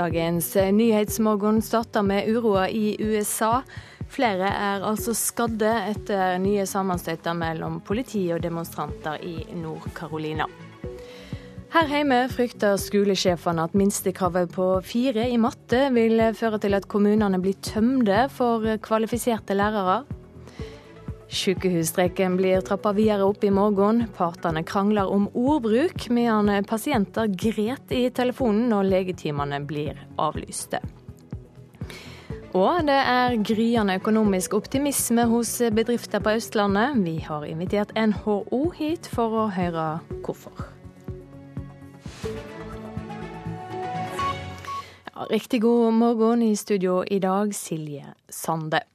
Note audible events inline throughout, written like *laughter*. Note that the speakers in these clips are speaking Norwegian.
Dagens Nyhetsmorgen starter med uroa i USA. Flere er altså skadde etter nye sammenstøyter mellom politi og demonstranter i Nord-Carolina. Her hjemme frykter skolesjefene at minstekravet på fire i matte vil føre til at kommunene blir tømde for kvalifiserte lærere. Sykehusstreiken blir trappa videre opp i morgen. Partene krangler om ordbruk, medan pasienter gret i telefonen når legetimene blir avlyste. Og det er gryende økonomisk optimisme hos bedrifter på Østlandet. Vi har invitert NHO hit for å høre hvorfor. Ja, riktig god morgen i studio i dag, Silje Sande.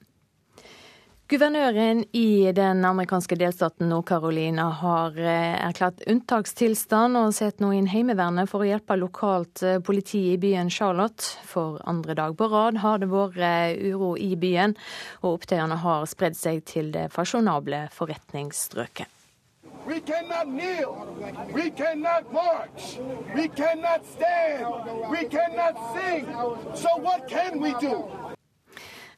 Guvernøren i den amerikanske delstaten Nord-Carolina har eh, erklært unntakstilstand og sett nå inn Heimevernet for å hjelpe lokalt eh, politi i byen Charlotte. For andre dag på rad har det vært eh, uro i byen, og opptøyene har spredd seg til det fasjonable forretningsstrøket. We cannot kneel. We cannot march. We cannot stand. We cannot sing. So what can we do?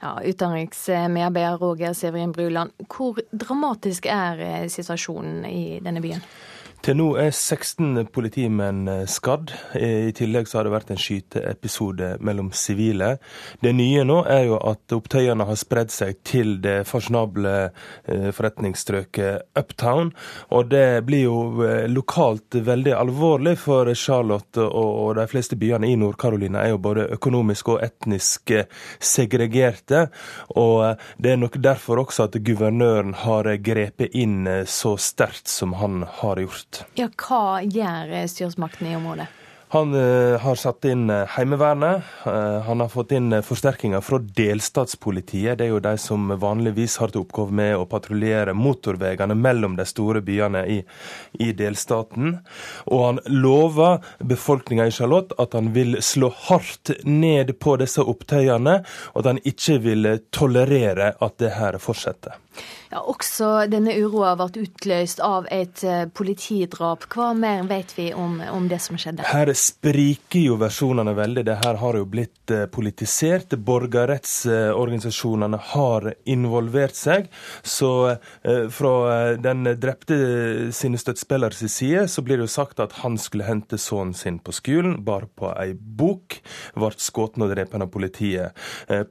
Ja, Utenriksmedarbeider Roger Severin Bruland, hvor dramatisk er eh, situasjonen i denne byen? Til nå er 16 politimenn eh, skadd. I tillegg så har det vært en skyteepisode mellom sivile. Det nye nå er jo at opptøyene har spredd seg til det fasjonable eh, forretningsstrøket Uptown. Og det blir jo eh, lokalt veldig alvorlig, for Charlotte og de fleste byene i Nord-Carolina er jo både økonomisk og etnisk segregerte. Og det er nok derfor også at guvernøren har grepet inn så sterkt som han har gjort. Ja, Hva gjør styresmaktene i området? Han uh, har satt inn uh, Heimevernet. Uh, han har fått inn forsterkninger fra delstatspolitiet. Det er jo de som vanligvis har til oppgave med å patruljere motorveiene mellom de store byene i, i, delstaten. Og han lover befolkninga i Charlotte at han vil slå hardt ned på disse opptøyene, og at han ikke vil tolerere at det her fortsetter. Ja, Også denne uroa ble utløst av et eh, politidrap. Hva mer vet vi om, om, det som skjedde? Her spriker jo versjonene veldig. Det her har jo blitt eh, politisert. Borgerrettsorganisasjonene har involvert seg. Så eh, fra den drepte sine støttespillers side så blir det jo sagt at han skulle hente sønnen sin på skolen, bare på ei bok. Ble skutt og drept av politiet.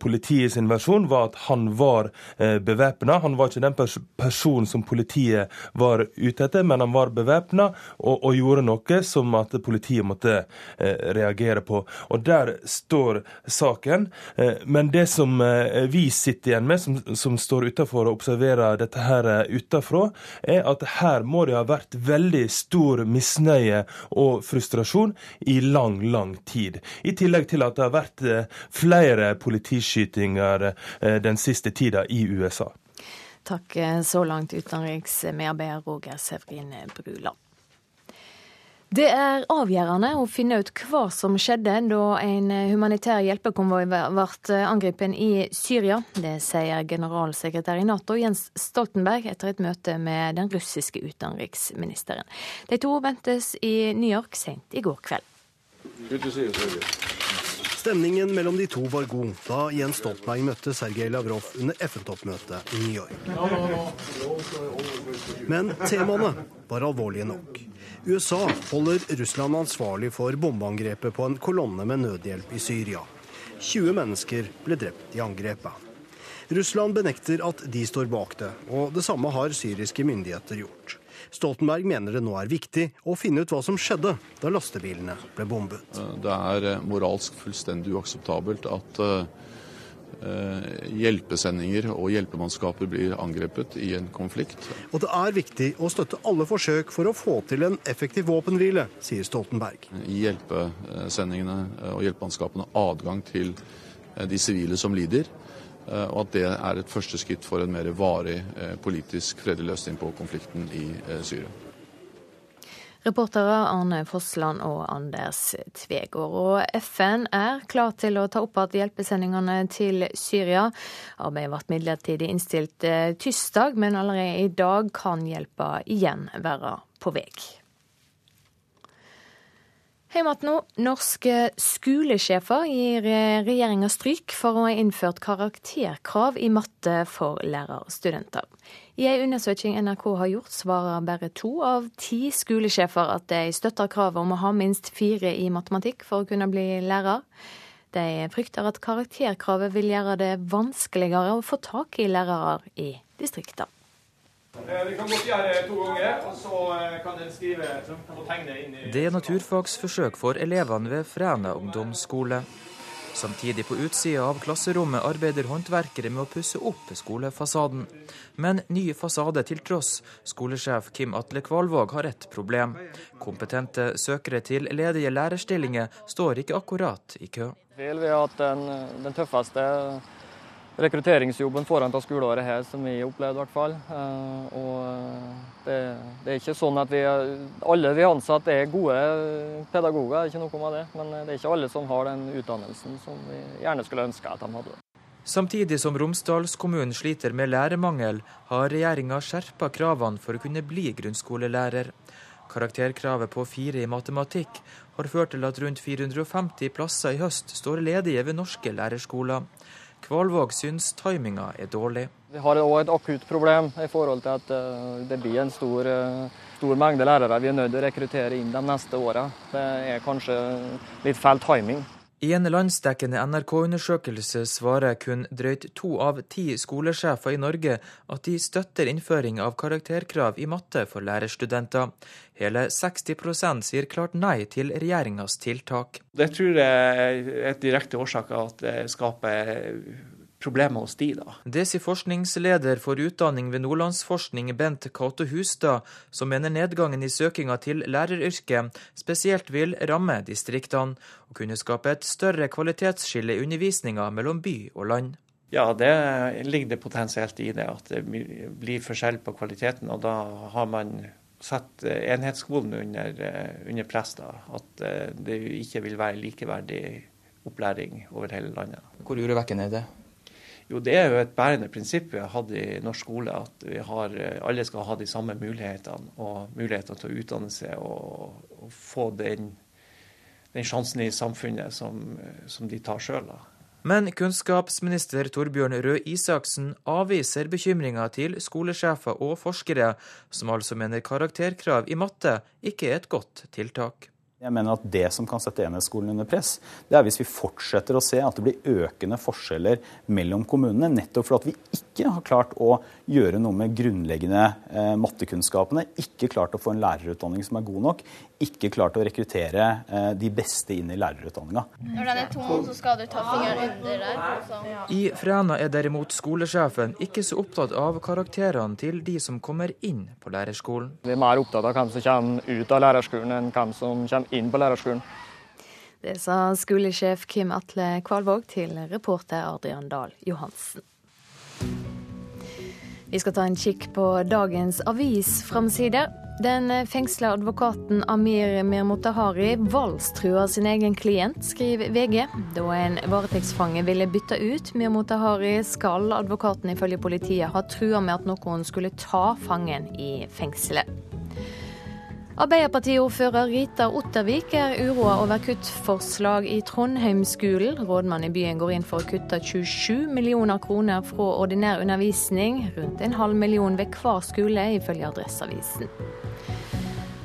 Politiet sin versjon var at han var bevæpna. Han var ikke den pers personen som politiet var ute etter, men han var bevæpna og, og, gjorde noe som at politiet måtte eh, reagere på. Og Der står saken. Eh, men det som eh, vi sitter igjen med, som, som står utafor og observerer dette her eh, utafra, er at her må det ha vært veldig stor misnøye og frustrasjon i lang, lang tid. I tillegg til at det har vært eh, flere politiskytinger eh, den siste tida i USA. Takk eh, så langt, utenriksmedarbeider Roger Severin Bruland. Det er avgjørende å finne ut hva som skjedde da en humanitær hjelpekonvoi ble angrepet i Syria. Det sier generalsekretær i Nato Jens Stoltenberg etter et møte med den russiske utenriksministeren. De to ventes i New York sent i går kveld. Good to see you, Stemningen mellom de to var god da Jens Stoltenberg møtte Sergej Lavrov under FN-toppmøtet i New York. Men temaene var alvorlige nok. USA holder Russland ansvarlig for bombeangrepet på en kolonne med nødhjelp i Syria. 20 mennesker ble drept i angrepet. Russland benekter at de står bak det, og det samme har syriske myndigheter gjort. Stoltenberg mener det nå er viktig å finne ut hva som skjedde da lastebilene ble bombet. Det er eh, moralsk fullstendig uakseptabelt at eh, hjelpesendinger og hjelpemannskaper blir angrepet i en konflikt. Og det er viktig å støtte alle forsøk for å få til en effektiv våpenhvile, sier Stoltenberg. Gi hjelpesendingene og hjelpemannskapene adgang til de sivile som lider. Eh, og at det er et første skritt for en mer varig eh, politisk fredelig løsning på konflikten i eh, Syria. Reportere Arne Fossland og Anders Tvegård. Og FN er klar til å ta opp igjen hjelpesendingene til Syria. Arbeidet ble midlertidig innstilt tirsdag, men allerede i dag kan hjelpa igjen være på vei. Hjemme nå. Norske skolesjefer gir regjeringa stryk for å ha innført karakterkrav i matte for lærerstudenter. I en undersøking NRK har gjort, svarer bare to av ti skolesjefer at de støtter kravet om å ha minst fire i matematikk for å kunne bli lærer. De frykter at karakterkravet vil gjøre det vanskeligere å få tak i lærere i distriktene. Eh, vi kan godt gjøre det to ganger, og så eh, kan en skrive og tegne inn i Det er naturfagsforsøk for elevene ved Fræna ungdomsskole. Samtidig på utsida av klasserommet arbeider håndverkere med å pusse opp skolefasaden. Men ny fasade til tross, skolesjef Kim Atle Kvalvåg har et problem. Kompetente søkere til ledige lærerstillinger står ikke akkurat i kø. Vi har hatt den, den tøffeste rekrutteringsjobben foran ta skoleåret her, som vi opplevde i hvert fall. Eh, og eh, det, det, er ikke sånn at vi, alle vi ansatte er gode pedagoger, er ikke noe med det. Men det er ikke alle som har den utdannelsen som vi gjerne skulle ønske at de hadde. Samtidig som Romsdalskommunen sliter med lærermangel, har regjeringa skjerpa kravene for å kunne bli grunnskolelærer. Karakterkravet på fire i matematikk har ført til at rundt 450 plasser i høst står ledige ved norske lærerskoler. Kvalvåg syns timinga er dårlig. Vi har òg et akutt problem i forhold til at eh, det blir en stor, eh, stor mengde lærere vi er nødt til å rekruttere inn de neste åra. Det er kanskje litt feil timing. I en landsdekkende NRK-undersøkelse svarer kun drøyt to av ti skolesjefer i Norge at de støtter innføring av karakterkrav i matte for lærerstudenter. Hele 60 sier klart nei til regjeringas tiltak. Det tror jeg er et direkte årsak at det skaper problemer hos de, da. Det sier forskningsleder for utdanning ved Nordlandsforskning, Bent Cato Hustad, som mener nedgangen i søkinga til læreryrket spesielt vil ramme distriktene, og kunne skape et større kvalitetsskille i undervisninga mellom by og land. Ja, det ligger det potensielt i det, at det blir forskjell på kvaliteten. Og da har man satt enhetsskolen under, under press, da. At eh, det ikke vil være likeverdig opplæring over hele landet. Hvor urovekkende er det? Jo, det er jo et bærende prinsipp vi har hatt i norsk skole, at har, alle skal ha de samme mulighetene og mulighetene til å utdanne seg og, og få den, den, sjansen i samfunnet som, som de tar sjøl. Men kunnskapsminister Torbjørn Røe Isaksen avviser bekymringa til skolesjefer og forskere, som altså mener karakterkrav i matte ikke er et godt tiltak. Jeg mener at Det som kan sette enhetsskolen under press, det er hvis vi fortsetter å se at det blir økende forskjeller mellom kommunene, nettopp fordi vi ikke har klart å gjøre noe med grunnleggende eh, mattekunnskapene, ikke klart å få en lærerutdanning som er god nok, ikke klart å rekruttere eh, de beste inn i lærerutdanninga. Når den er tom, så skal du ta fingeren under der. I Fræna er derimot skolesjefen ikke så opptatt av karakterene til de som kommer inn på lærerskolen. Vi er mer opptatt av hvem som kommer ut av lærerskolen enn hvem som kommer inn på lærerskolen. Det sa skolesjef Kim Atle Kvalvåg til reporter Adrian Dahl Johansen. Vi skal ta en kikk på dagens avisframsider. Den fengsla advokaten Amir Mirmotahari voldstruer sin egen klient, skriver VG. Da en varetektsfange ville bytte ut Mirmotahari, skal advokaten ifølge politiet ha trua med at noen skulle ta fangen i fengselet. Arbeiderpartiordfører Rita Ottervik er uroa over kuttforslag i Trondheimsskolen. Rådmannen i byen går inn for å kutte 27 millioner kroner fra ordinær undervisning, rundt en halv million ved hver skole, ifølge Adresseavisen.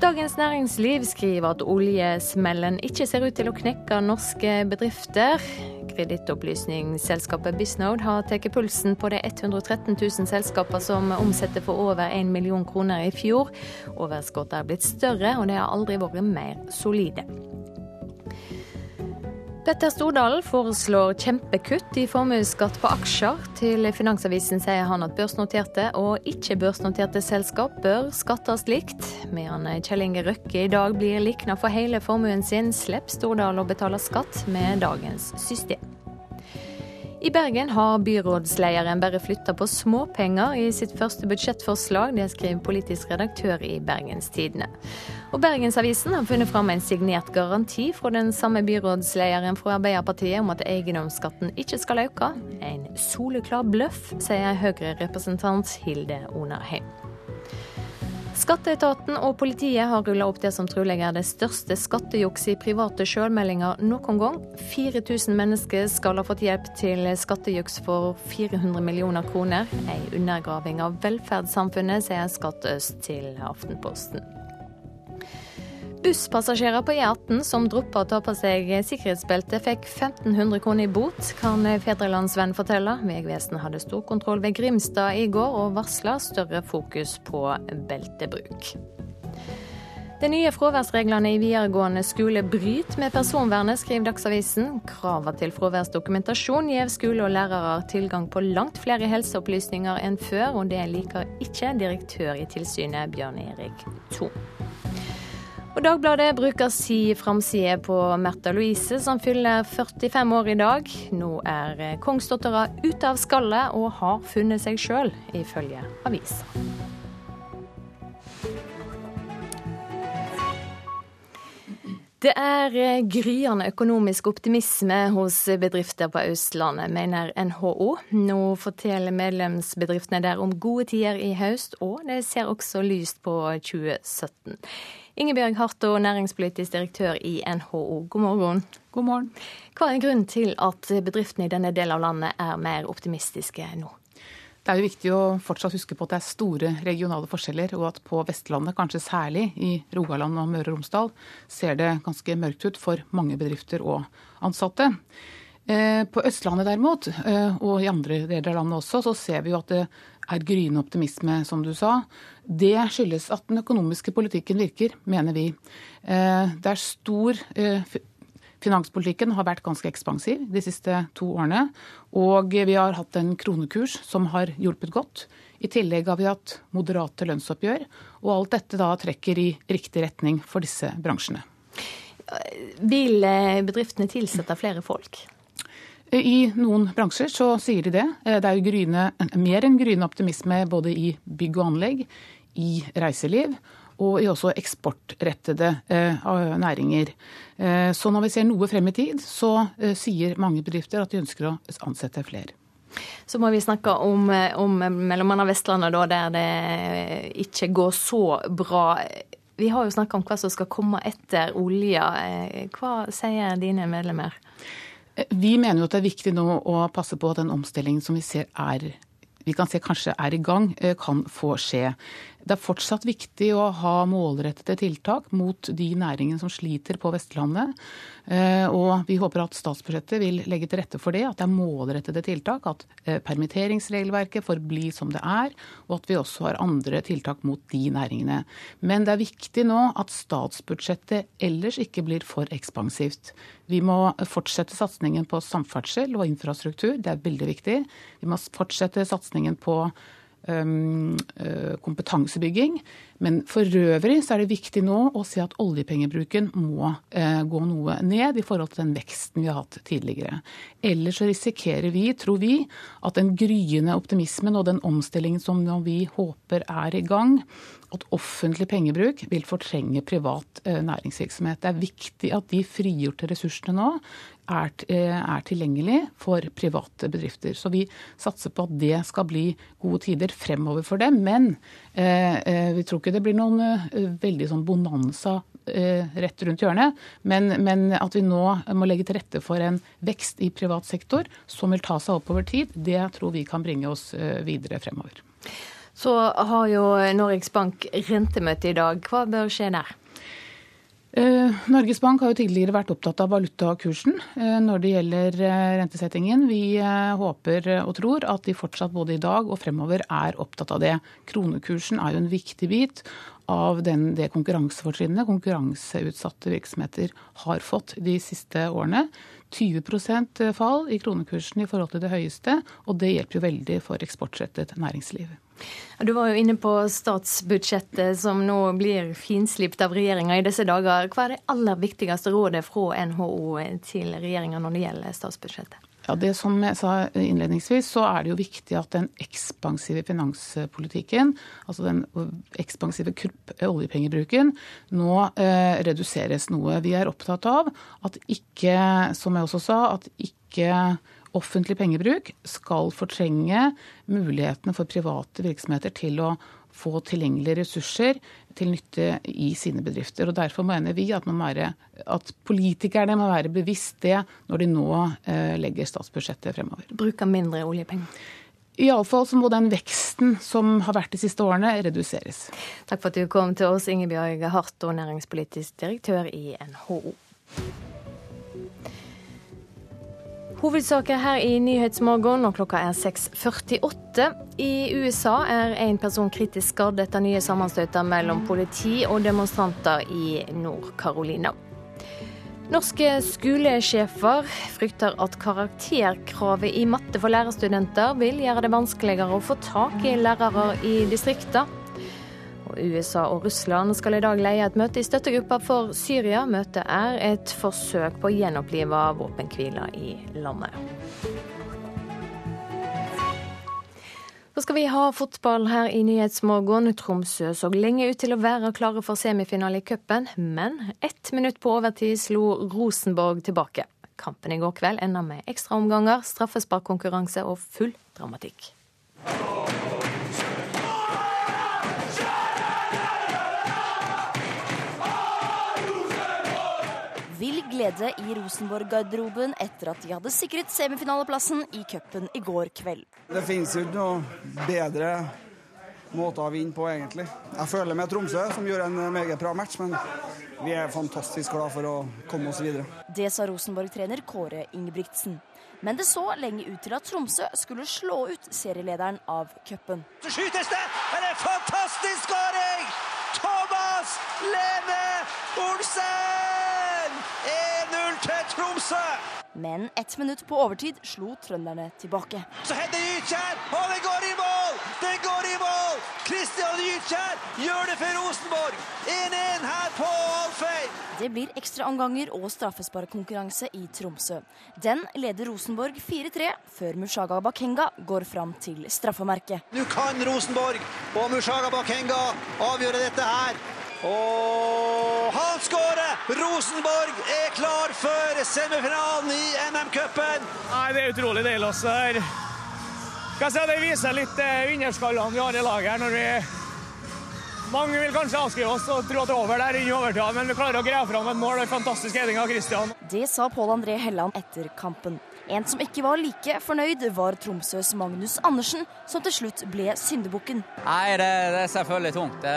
Dagens Næringsliv skriver at oljesmellen ikke ser ut til å knekke norske bedrifter. Kredittopplysningsselskapet Bisnode har tatt pulsen på de 113 000 selskapene som omsetter for over 1 million kroner i fjor. Overskuddet er blitt større, og de har aldri vært mer solide. Petter Stordalen foreslår kjempekutt i formuesskatt på aksjer. Til Finansavisen sier han at børsnoterte og ikke-børsnoterte selskap bør skattes likt. Medan Kjell Inge Røkke i dag blir likna for hele formuen sin, slipper Stordal å betale skatt med dagens system. I Bergen har byrådslederen bare flytta på småpenger i sitt første budsjettforslag. Det skriver politisk redaktør i Bergens Tidende. Og Bergensavisen har funnet fram en signert garanti fra den samme byrådslederen fra Arbeiderpartiet om at eiendomsskatten ikke skal øke. En soleklar bløff, sier Høyre-representant Hilde Onarheim. Skatteetaten og politiet har rulla opp det som trolig er det største skattejukset i private sjølmeldinger noen gang. 4000 mennesker skal ha fått hjelp til skattejuks for 400 millioner kroner. Ei undergraving av velferdssamfunnet, sier Skatt Øst til Aftenposten. Busspassasjerer på E18 som droppa å ta på seg sikkerhetsbelte, fikk 1500 kroner i bot, kan Fedrelandsvenn fortelle. Vegvesenet hadde stor kontroll ved Grimstad i går, og varsla større fokus på beltebruk. De nye fraværsreglene i videregående skole bryter med personvernet, skriver Dagsavisen. Kravene til fraværsdokumentasjon gir skole og lærere tilgang på langt flere helseopplysninger enn før, og det liker ikke direktør i tilsynet, Bjørn Erik Thon. Og Dagbladet bruker si framside på Märtha Louise, som fyller 45 år i dag. Nå er kongsdattera ute av skallet og har funnet seg sjøl, ifølge avisa. Det er gryende økonomisk optimisme hos bedrifter på Østlandet, mener NHO. Nå forteller medlemsbedriftene der om gode tider i høst, og det ser også lyst på 2017. Ingebjørg Harto, næringspolitisk direktør i NHO, god morgen. God morgen. Hva er grunnen til at bedriftene i denne delen av landet er mer optimistiske nå? Det er jo viktig å fortsatt huske på at det er store regionale forskjeller, og at på Vestlandet, kanskje særlig i Rogaland og Møre og Romsdal, ser det ganske mørkt ut for mange bedrifter og ansatte. Eh, på Østlandet derimot, eh, og i andre deler av landet også, så ser vi jo at det er gryende optimisme, som du sa. Det skyldes at den økonomiske politikken virker, mener vi. Eh, det er stor eh, Finanspolitikken har vært ganske ekspansiv de siste to årene. Og vi har hatt en kronekurs som har hjulpet godt. I tillegg har vi hatt moderate lønnsoppgjør. Og alt dette da trekker i riktig retning for disse bransjene. Vil eh, bedriftene tilsette flere folk? I noen bransjer så sier de det. Eh, det er jo gryne, mer enn gryende optimisme både i bygg og anlegg, i reiseliv og i også eksportrettede eh, næringer. Eh, så når vi ser noe frem i tid, så eh, sier mange bedrifter at de ønsker å ansette flere. Så må vi snakke om, eh, om mellom annet Vestlandet, da, der det ikke går så bra. Vi har jo snakka om hva som skal komme etter olja. Eh, hva sier dine medlemmer? Vi mener jo at det er viktig nå å passe på at den omstillingen som vi ser er vi kan se kanskje er i gang, eh, kan få skje. Det er fortsatt viktig å ha målrettede tiltak mot de næringene som sliter på Vestlandet. Eh, og vi håper at statsbudsjettet vil legge til rette for det, at det er målrettede tiltak. At eh, permitteringsregelverket får bli som det er, og at vi også har andre tiltak mot de næringene. Men det er viktig nå at statsbudsjettet ellers ikke blir for ekspansivt. Vi må fortsette satsingen på samferdsel og infrastruktur, det er veldig viktig. Vi må fortsette satsingen på kompetansebygging. Men for øvrig så er det viktig nå å se at oljepengebruken må eh, gå noe ned i forhold til den veksten vi har hatt tidligere. Ellers så risikerer vi, tror vi, at den gryende optimismen og den omstillingen som vi håper er i gang, at offentlig pengebruk vil fortrenge privat eh, næringsvirksomhet. Det er viktig at de frigjorte ressursene nå er, eh, er, tilgjengelig for private bedrifter. Så vi satser på at det skal bli gode tider fremover for dem. Men vi tror ikke det blir noen eh, veldig sånn bonanza eh, rett rundt hjørnet. Men, men, at vi nå må legge til rette for en vekst i privat sektor som vil ta seg opp over tid, det tror vi kan bringe oss eh, videre fremover. Så har jo Norges Bank rentemøte i dag. Hva bør skje der? Eh, Norges Bank har jo tidligere vært opptatt av valutakursen eh, når det gjelder eh, rentesettingen. Vi håper og tror at de fortsatt både i dag og fremover er opptatt av det. Kronekursen er jo en viktig bit av den, det konkurransefortrinnet konkurranseutsatte virksomheter har fått de siste årene. 20% fall i kronekursen i forhold til det høyeste, og det hjelper jo veldig for eksportrettet næringsliv. Du var jo inne på statsbudsjettet som nå blir finslipt av regjeringa i disse dager. Hva er det aller viktigste rådet fra NHO til regjeringa når det gjelder statsbudsjettet? Ja, det Som jeg sa innledningsvis, så er det jo viktig at den ekspansive finanspolitikken, altså den ekspansive oljepengebruken, nå eh, reduseres noe. Vi er opptatt av at ikke, som jeg også sa, at ikke offentlig pengebruk skal fortrenge mulighetene for private virksomheter til å få tilgjengelige ressurser til nytte i sine bedrifter. Og Derfor mener vi at, være, at politikerne må være bevisst det når de nå eh, legger statsbudsjettet fremover. Bruker mindre oljepenger? Iallfall så må den veksten som har vært de siste årene, reduseres. Takk for at du kom til oss, Ingebjørg Harto, næringspolitisk direktør i NHO. Hovedsaker her i Nyhetsmorgen, og klokka er 6.48. I USA er en person kritisk skadd etter nye sammenstøter mellom politi og demonstranter i Nord-Carolina. Norske skolesjefer frykter at karakterkravet i matte for lærerstudenter vil gjøre det vanskeligere å få tak i lærere i distriktene. USA og Russland skal i dag leie et møte i støttegruppa for Syria. Møtet er et forsøk på å gjenopplive våpenhvila i landet. Så skal vi ha fotball her i Nyhetsmorgen. Tromsø så lenge ut til å være klare for semifinale i cupen, men ett minutt på overtid slo Rosenborg tilbake. Kampen i går kveld enda med ekstraomganger, straffesparkkonkurranse og full dramatikk. Glede i Rosenborg-garderoben etter at de hadde sikret semifinaleplassen i cupen i går kveld. Det finnes jo ikke noe bedre måte å vinne på, egentlig. Jeg føler med Tromsø, som gjorde en meget bra match, men vi er fantastisk glad for å komme oss videre. Det sa Rosenborg-trener Kåre Ingebrigtsen. Men det så lenge ut til at Tromsø skulle slå ut serielederen av cupen. Så skytes det! Det er en fantastisk skåring! Thomas Lene Olsen! 1-0 til Tromsø! Men ett minutt på overtid slo trønderne tilbake. Så heter Gytkjær, og det går i mål! Det går i mål! Christian Gytkjær gjør det for Rosenborg! 1-1 her på Alfheim. Det blir ekstraomganger og straffesparkkonkurranse i Tromsø. Den leder Rosenborg 4-3, før Mushaga Bakenga går fram til straffemerket. Nå kan Rosenborg og Mushaga Bakenga avgjøre dette her. Og han skårer! Rosenborg er klar for semifinalen i NM-cupen. Det er utrolig deilig. også her. Si, det viser litt eh, vinnerskallene vi har i laget. her når vi mange vil kanskje avskrive oss og tro at det er over der i overtida, men vi klarer å greie fram et mål. Det er fantastisk heading av Christian. Det sa Pål André Helland etter kampen. En som ikke var like fornøyd, var Tromsøs Magnus Andersen, som til slutt ble syndebukken. Nei, det, det, er selvfølgelig tungt. Det,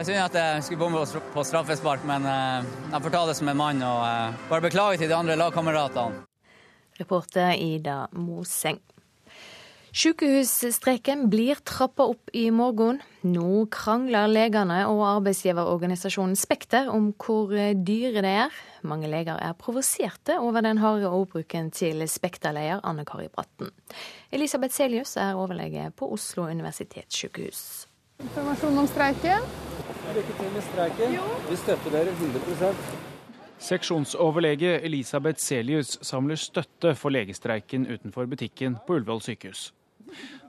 jeg synd at jeg skulle bomme på straffespark, men uh, jeg får ta det som en mann og uh, bare beklage til de andre lagkameratene. Reporter Ida Moseng. Sykehusstreiken blir trappa opp i morgen. Nå krangler legene og arbeidsgiverorganisasjonen Spekter om hvor dyre det er. Mange leger er provoserte over den harde ordbruken til Spekter-leder Anne Kari Bratten. Elisabeth Selius er overlege på Oslo universitetssykehus. Informasjon om streiken? Lykke til med streiken. Vi støtter dere 100 Seksjonsoverlege Elisabeth Selius samler støtte for legestreiken utenfor butikken på Ullevål sykehus.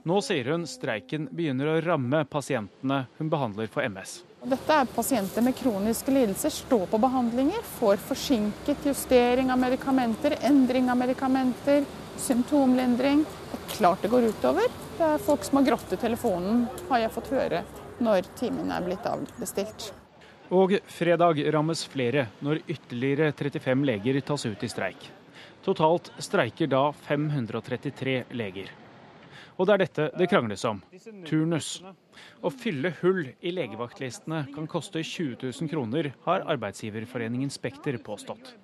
Nå sier hun streiken begynner å ramme pasientene hun behandler for MS. Dette er pasienter med kroniske lidelser, står på behandlinger, får forsinket justering av medikamenter, endring av medikamenter, symptomlindring. Det er klart det går utover. Det er folk som har grått i telefonen, har jeg fått høre, når timen er blitt avbestilt. Og fredag rammes flere når ytterligere 35 leger tas ut i streik. Totalt streiker da 533 leger. Og det er dette det krangles om turnus. Å fylle hull i legevaktlistene kan koste 20 000 kroner, har arbeidsgiverforeningen Spekter påstått.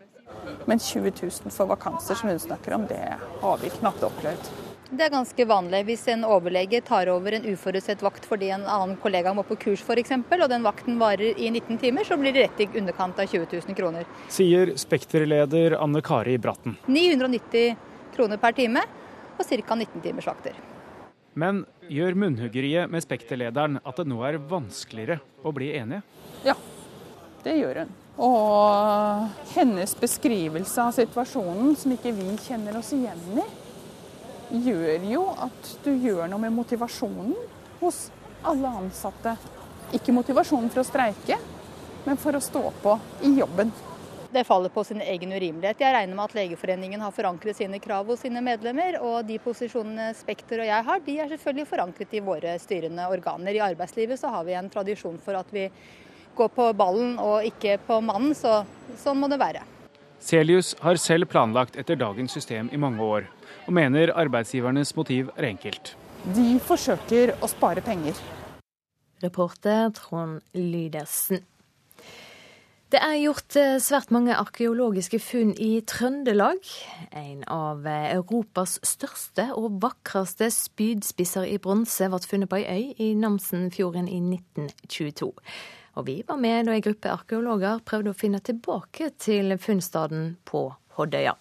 Men 20 000 for vakanser som hun snakker om, det har vi knapt opplevd. Det er ganske vanlig. Hvis en overlege tar over en uforutsett vakt fordi en annen kollega må på kurs f.eks., og den vakten varer i 19 timer, så blir det rett i underkant av 20 000 kroner. Sier Spekter-leder Anne Kari Bratten. 990 kroner per time og ca. 19 timers vakter. Men gjør munnhuggeriet med Spekter-lederen at det nå er vanskeligere å bli enige? Ja, det gjør hun. Og hennes beskrivelse av situasjonen, som ikke vi kjenner oss igjen i, gjør jo at du gjør noe med motivasjonen hos alle ansatte. Ikke motivasjonen for å streike, men for å stå på i jobben. Det faller på sin egen urimelighet. Jeg regner med at Legeforeningen har forankret sine krav hos sine medlemmer, og de posisjonene Spekter og jeg har, de er selvfølgelig forankret i våre styrende organer. I arbeidslivet så har vi en tradisjon for at vi går på ballen og ikke på mannen, så sånn må det være. Celius har selv planlagt etter dagens system i mange år, og mener arbeidsgivernes motiv er enkelt. De forsøker å spare penger. Reporter Trond Lydersen. Det er gjort eh, svært mange arkeologiske funn i Trøndelag. En av eh, Europas største og vakreste spydspisser i bronse ble funnet på ei øy i Namsenfjorden i 1922. Og vi var med da en gruppe arkeologer prøvde å finne tilbake til funnstaden på Hoddøya.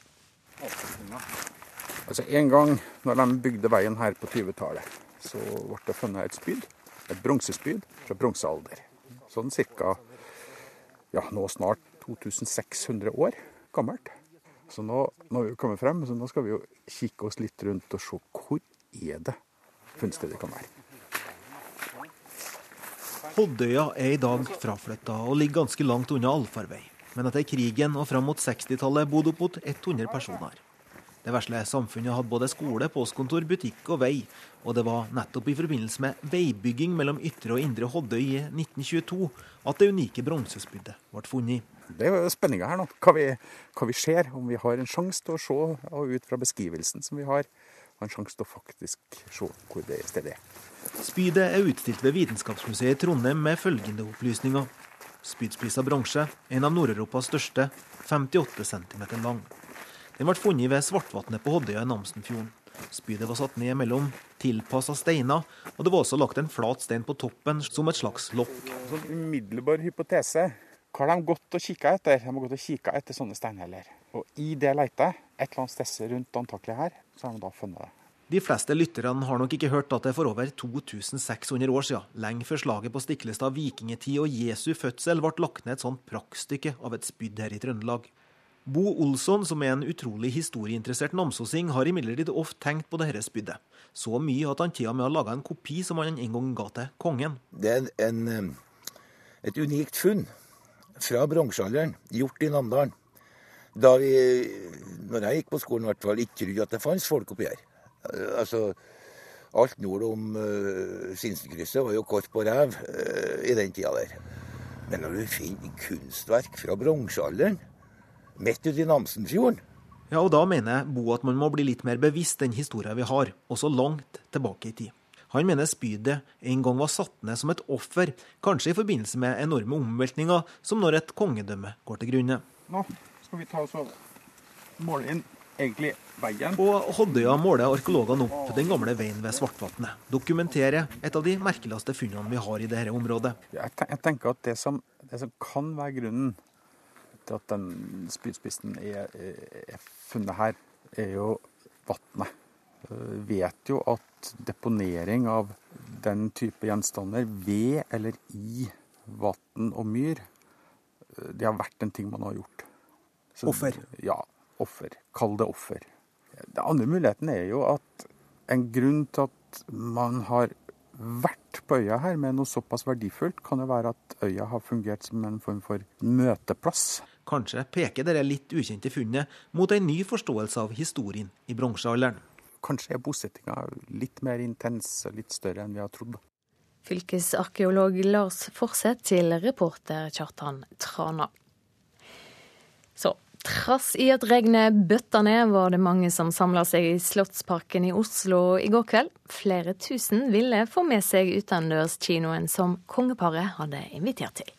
Altså En gang når de bygde veien her på 20-tallet, så ble det funnet et spyd. Et bronsespyd fra bronsealder. Sånn cirka ja, nå snart 2600 år gammelt. Så nå, nå har vi kommet frem, så nå skal vi jo kikke oss litt rundt og se hvor er det funnstedet kan være. Hoddøya er i dag fraflytta og ligger ganske langt unna allfarvei. Men etter krigen og fram mot 60-tallet bodde opp mot 100 personer. Det vesle samfunnet hadde både skole, postkontor, butikk og vei. Og det var nettopp i forbindelse med veibygging mellom ytre og indre Hoddøy i 1922 at det unike bronsespyddet ble funnet. Det er jo spenninga her nå. Hva vi, hva vi, ser. Om vi har en sjanse til å se, og ut fra beskrivelsen som vi har, har en sjanse til å faktisk se hvor det stedet er. Spydet er utstilt ved Vitenskapsmuseet i Trondheim med følgende opplysninger. Spydspiss av bronse, en av Nord-Europas største, 58 cm lang. Den ble funnet ved Svartvatnet på Hoddøya i Namsenfjorden. Spydet var satt ned mellom tilpassa steiner, og det var også lagt en flat stein på toppen som et slags lokk. Sånn umiddelbar hypotese. Hva har de gått og kikka etter? De har gått og kikka etter sånne steinheller. Og i det leitet, et eller annet sted rundt antakelig her, så har de da funnet det. De fleste lytterne har nok ikke hørt at det for over 2600 år siden, lenge før slaget på Stiklestad vikingetid og Jesu fødsel, ble lagt ned et sånt praktstykke av et spyd her i Trøndelag. Bo Olsson, som er en utrolig historieinteressert namsosing, har imidlertid ofte tenkt på dette spydet. Så mye at han til og med har laga en kopi som han en gang ga til kongen. Det er en, en, et unikt funn fra bronsealderen, gjort i Namdalen. Da vi, når jeg gikk på skolen, i hvert fall, ikke trodde at det fantes folk oppi her. Altså, alt nord om uh, Sinsenkrysset var jo kort på rev uh, i den tida der. Men når du finner kunstverk fra bronsealderen midt ute i Namsenfjorden. Ja, og da mener jeg Bo at man må bli litt mer bevisst den historien vi har, også langt tilbake i tid. Han mener spydet en gang var satt ned som et offer, kanskje i forbindelse med enorme omveltninger, som når et kongedømme går til grunne. Nå skal vi ta oss og måle inn egentlig veien. På Hoddøya måler arkeologene opp den gamle veien ved Svartvatnet. Dokumenterer et av de merkeligste funnene vi har i dette området. Jeg tenker at det som, det som kan være grunnen til at den spydspissen er, er, funnet her, er jo vannet. Vi vet jo at deponering av den type gjenstander ved eller i vann og myr, det har vært en ting man har gjort. Så, offer? Ja, offer. Kall det offer. Den andre muligheten er jo at en grunn til at man har vært på øya her med noe såpass verdifullt, kan det være at øya har fungert som en form for møteplass. Kanskje peker dette litt ukjente funnet mot en ny forståelse av historien i bronsealderen. Kanskje er bosettinga litt mer intens og litt større enn vi har trodd. Fylkesarkeolog Lars Forseth til reporter Kjartan Trana. Så trass i at regnet bøtta ned, var det mange som samla seg i Slottsparken i Oslo i går kveld. Flere tusen ville få med seg utendørskinoen som kongeparet hadde invitert til.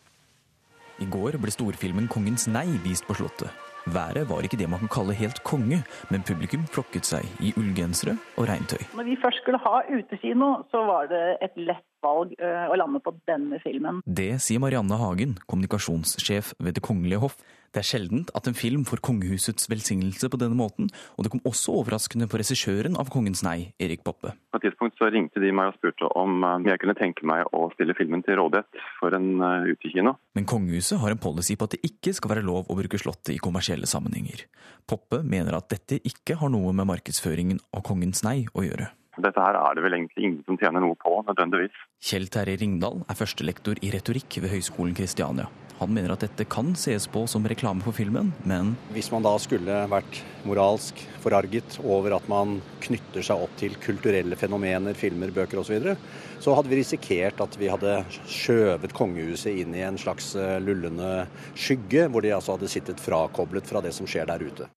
I går ble storfilmen 'Kongens nei' vist på Slottet. Været var ikke det man kan kalle helt konge, men publikum flokket seg i ullgensere og regntøy. Når vi først skulle ha utekino, så var det et lett valg å lande på denne filmen. Det sier Marianne Hagen, kommunikasjonssjef ved Det kongelige hoff. Det er sjeldent at en film får kongehusets velsignelse på denne måten, og det kom også overraskende på regissøren av Kongens nei, Erik Poppe. På et tidspunkt så ringte de meg og spurte om eh, jeg kunne tenke meg å stille filmen til rådighet for en uh, utekino. Men kongehuset har en policy på at det ikke skal være lov å bruke Slottet i kommersielle sammenhenger. Poppe mener at dette ikke har noe med markedsføringen av Kongens nei å gjøre. Dette her er det vel egentlig ingen som tjener noe på, nødvendigvis. Kjell Terje Ringdal er førstelektor i retorikk ved Høgskolen Kristiania. Han mener at dette kan ses på som reklame for filmen, men Hvis man da skulle vært moralsk forarget over at man knytter seg opp til kulturelle fenomener, filmer, bøker osv., så, videre, så hadde vi risikert at vi hadde skjøvet kongehuset inn i en slags eh, lullende skygge, hvor de altså hadde sittet frakoblet fra det som skjer der ute.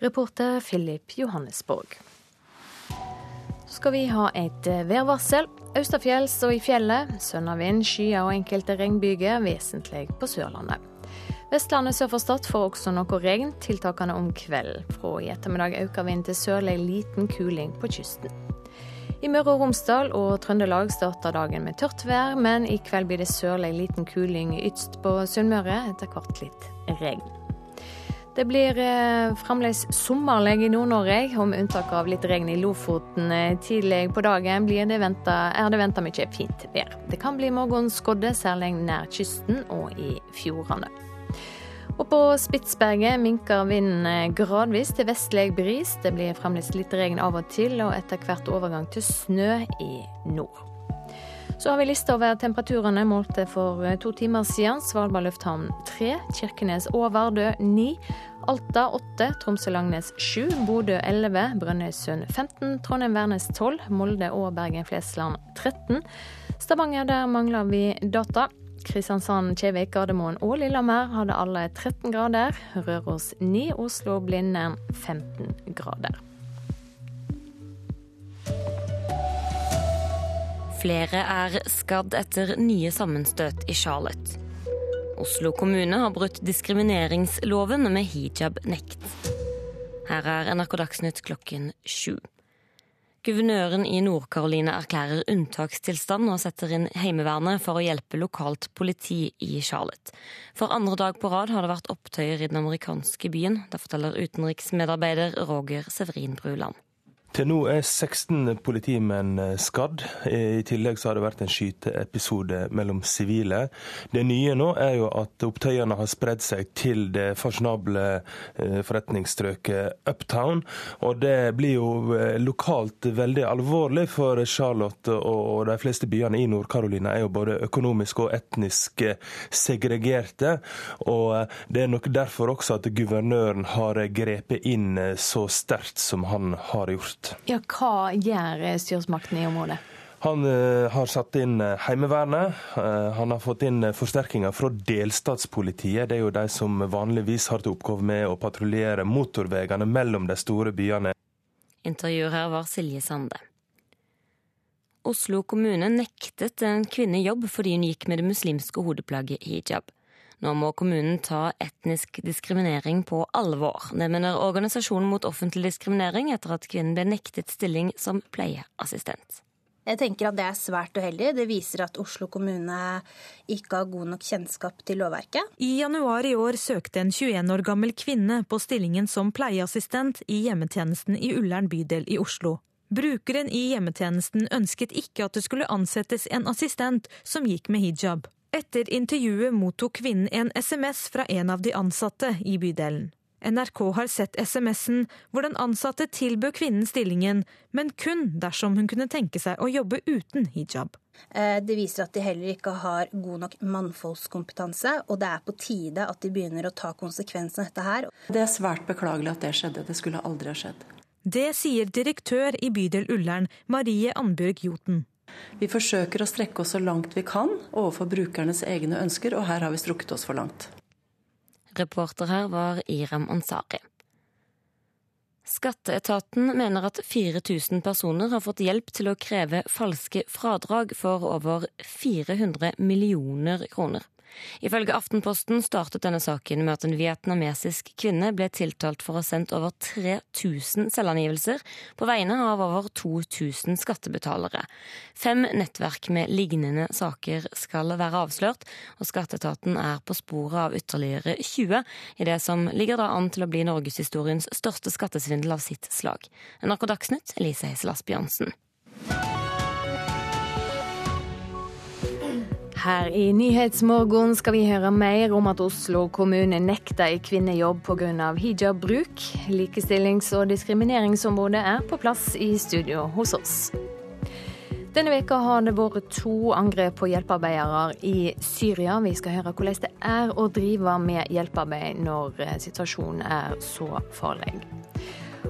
Reporter Philip Johannesborg. Så skal vi ha et eh, værvarsel. Austafjells og i fjellet. Sønnavind, skyer og enkelte regnbyger, vesentlig på Sørlandet. Vestlandet sør for Stad får også noe regn, tiltakende om kvelden. Fra i ettermiddag øker vind til sørlig liten kuling på kysten. I Møre og Romsdal og Trøndelag starter dagen med tørt vær, men i kveld blir det sørlig liten kuling ytst på Sunnmøre, etter hvert litt regn. Det blir eh, fremdeles sommerlig i Nord-Norge, og med unntak av litt regn i Lofoten eh, tidlig på dagen det ventet, er det venta mye fint vær. Det kan bli morgenskodde, særlig nær kysten og i fjordene. Og på Spitsberget minker vinden eh, gradvis til vestlig bris. Det blir fremdeles litt regn av og til, og etter hvert overgang til snø i nord. Så har vi lista over temperaturene målte for eh, to timer siden. Svalbard lufthavn 3, Kirkenes og Vardø 9, Alta 8, Tromsø-Langnes 7, Bodø 11, Brønnøysund 15, Trondheim-Værnes 12, Molde og Bergen-Flesland 13. Stavanger, der mangler vi data. Kristiansand, Kjevik, Gardermoen og Lillehammer hadde alle 13 grader. Røros 9, Oslo, Blindern 15 grader. Flere er skadd etter nye sammenstøt i Charlotte. Oslo kommune har brutt diskrimineringsloven med hijab-nekt. Her er NRK Dagsnytt klokken sju. Guvernøren i Nord-Carolina erklærer unntakstilstand og setter inn Heimevernet for å hjelpe lokalt politi i Charlotte. For andre dag på rad har det vært opptøyer i den amerikanske byen. Det forteller utenriksmedarbeider Roger Severin Bruland. Til nå er 16 politimenn eh, skadd. I tillegg så har det vært en skyteepisode mellom sivile. Det nye nå er jo at opptøyene har spredd seg til det fasjonable eh, forretningsstrøket Uptown. Og det blir jo eh, lokalt veldig alvorlig, for Charlotte og de fleste byene i Nord-Carolina er jo både økonomisk og etnisk segregerte. Og det er nok derfor også at guvernøren har grepet inn så sterkt som han har gjort. Ja, Hva gjør styresmaktene i området? Han uh, har satt inn uh, Heimevernet. Uh, han har fått inn forsterkninger fra delstatspolitiet. Det er jo de som vanligvis har til oppgave med å patruljere motorveiene mellom de store byene. Intervjuer her var Silje Sande. Oslo kommune nektet en kvinne jobb fordi hun gikk med det muslimske hodeplagget hijab. Nå må kommunen ta etnisk diskriminering på alvor. Det mener Organisasjonen mot offentlig diskriminering etter at kvinnen ble nektet stilling som pleieassistent. Jeg tenker at Det er svært uheldig. Det viser at Oslo kommune ikke har god nok kjennskap til lovverket. I januar i år søkte en 21 år gammel kvinne på stillingen som pleieassistent i hjemmetjenesten i Ullern bydel i Oslo. Brukeren i hjemmetjenesten ønsket ikke at det skulle ansettes en assistent som gikk med hijab. Etter intervjuet mottok kvinnen en SMS fra en av de ansatte i bydelen. NRK har sett SMS-en hvor den ansatte tilbød kvinnen stillingen, men kun dersom hun kunne tenke seg å jobbe uten hijab. Eh, det viser at de heller ikke har god nok mannfolkskompetanse, og det er på tide at de begynner å ta konsekvensen av dette her. Det er svært beklagelig at det skjedde. Det skulle aldri ha skjedd. Det sier direktør i bydel Ullern, Marie Annbjørg Joten. Vi forsøker å strekke oss så langt vi kan overfor brukernes egne ønsker, og her har vi strukket oss for langt. Reporter her var Iram Ansari. Skatteetaten mener at 4000 personer har fått hjelp til å kreve falske fradrag for over 400 millioner kroner. Ifølge Aftenposten startet denne saken med at en vietnamesisk kvinne ble tiltalt for å ha sendt over 3000 selvangivelser på vegne av over 2000 skattebetalere. Fem nettverk med lignende saker skal være avslørt, og skatteetaten er på sporet av ytterligere 20 i det som ligger da an til å bli norgeshistoriens største skattesvindel av sitt slag. NRK Dagsnytt, Elise Heisel Asbjørnsen. Her i Nyhetsmorgen skal vi høre mer om at Oslo kommune nekter ei kvinne jobb pga. hijabbruk. Likestillings- og diskrimineringsombudet er på plass i studio hos oss. Denne veka har det vært to angrep på hjelpearbeidere i Syria. Vi skal høre hvordan det er å drive med hjelpearbeid når situasjonen er så farlig.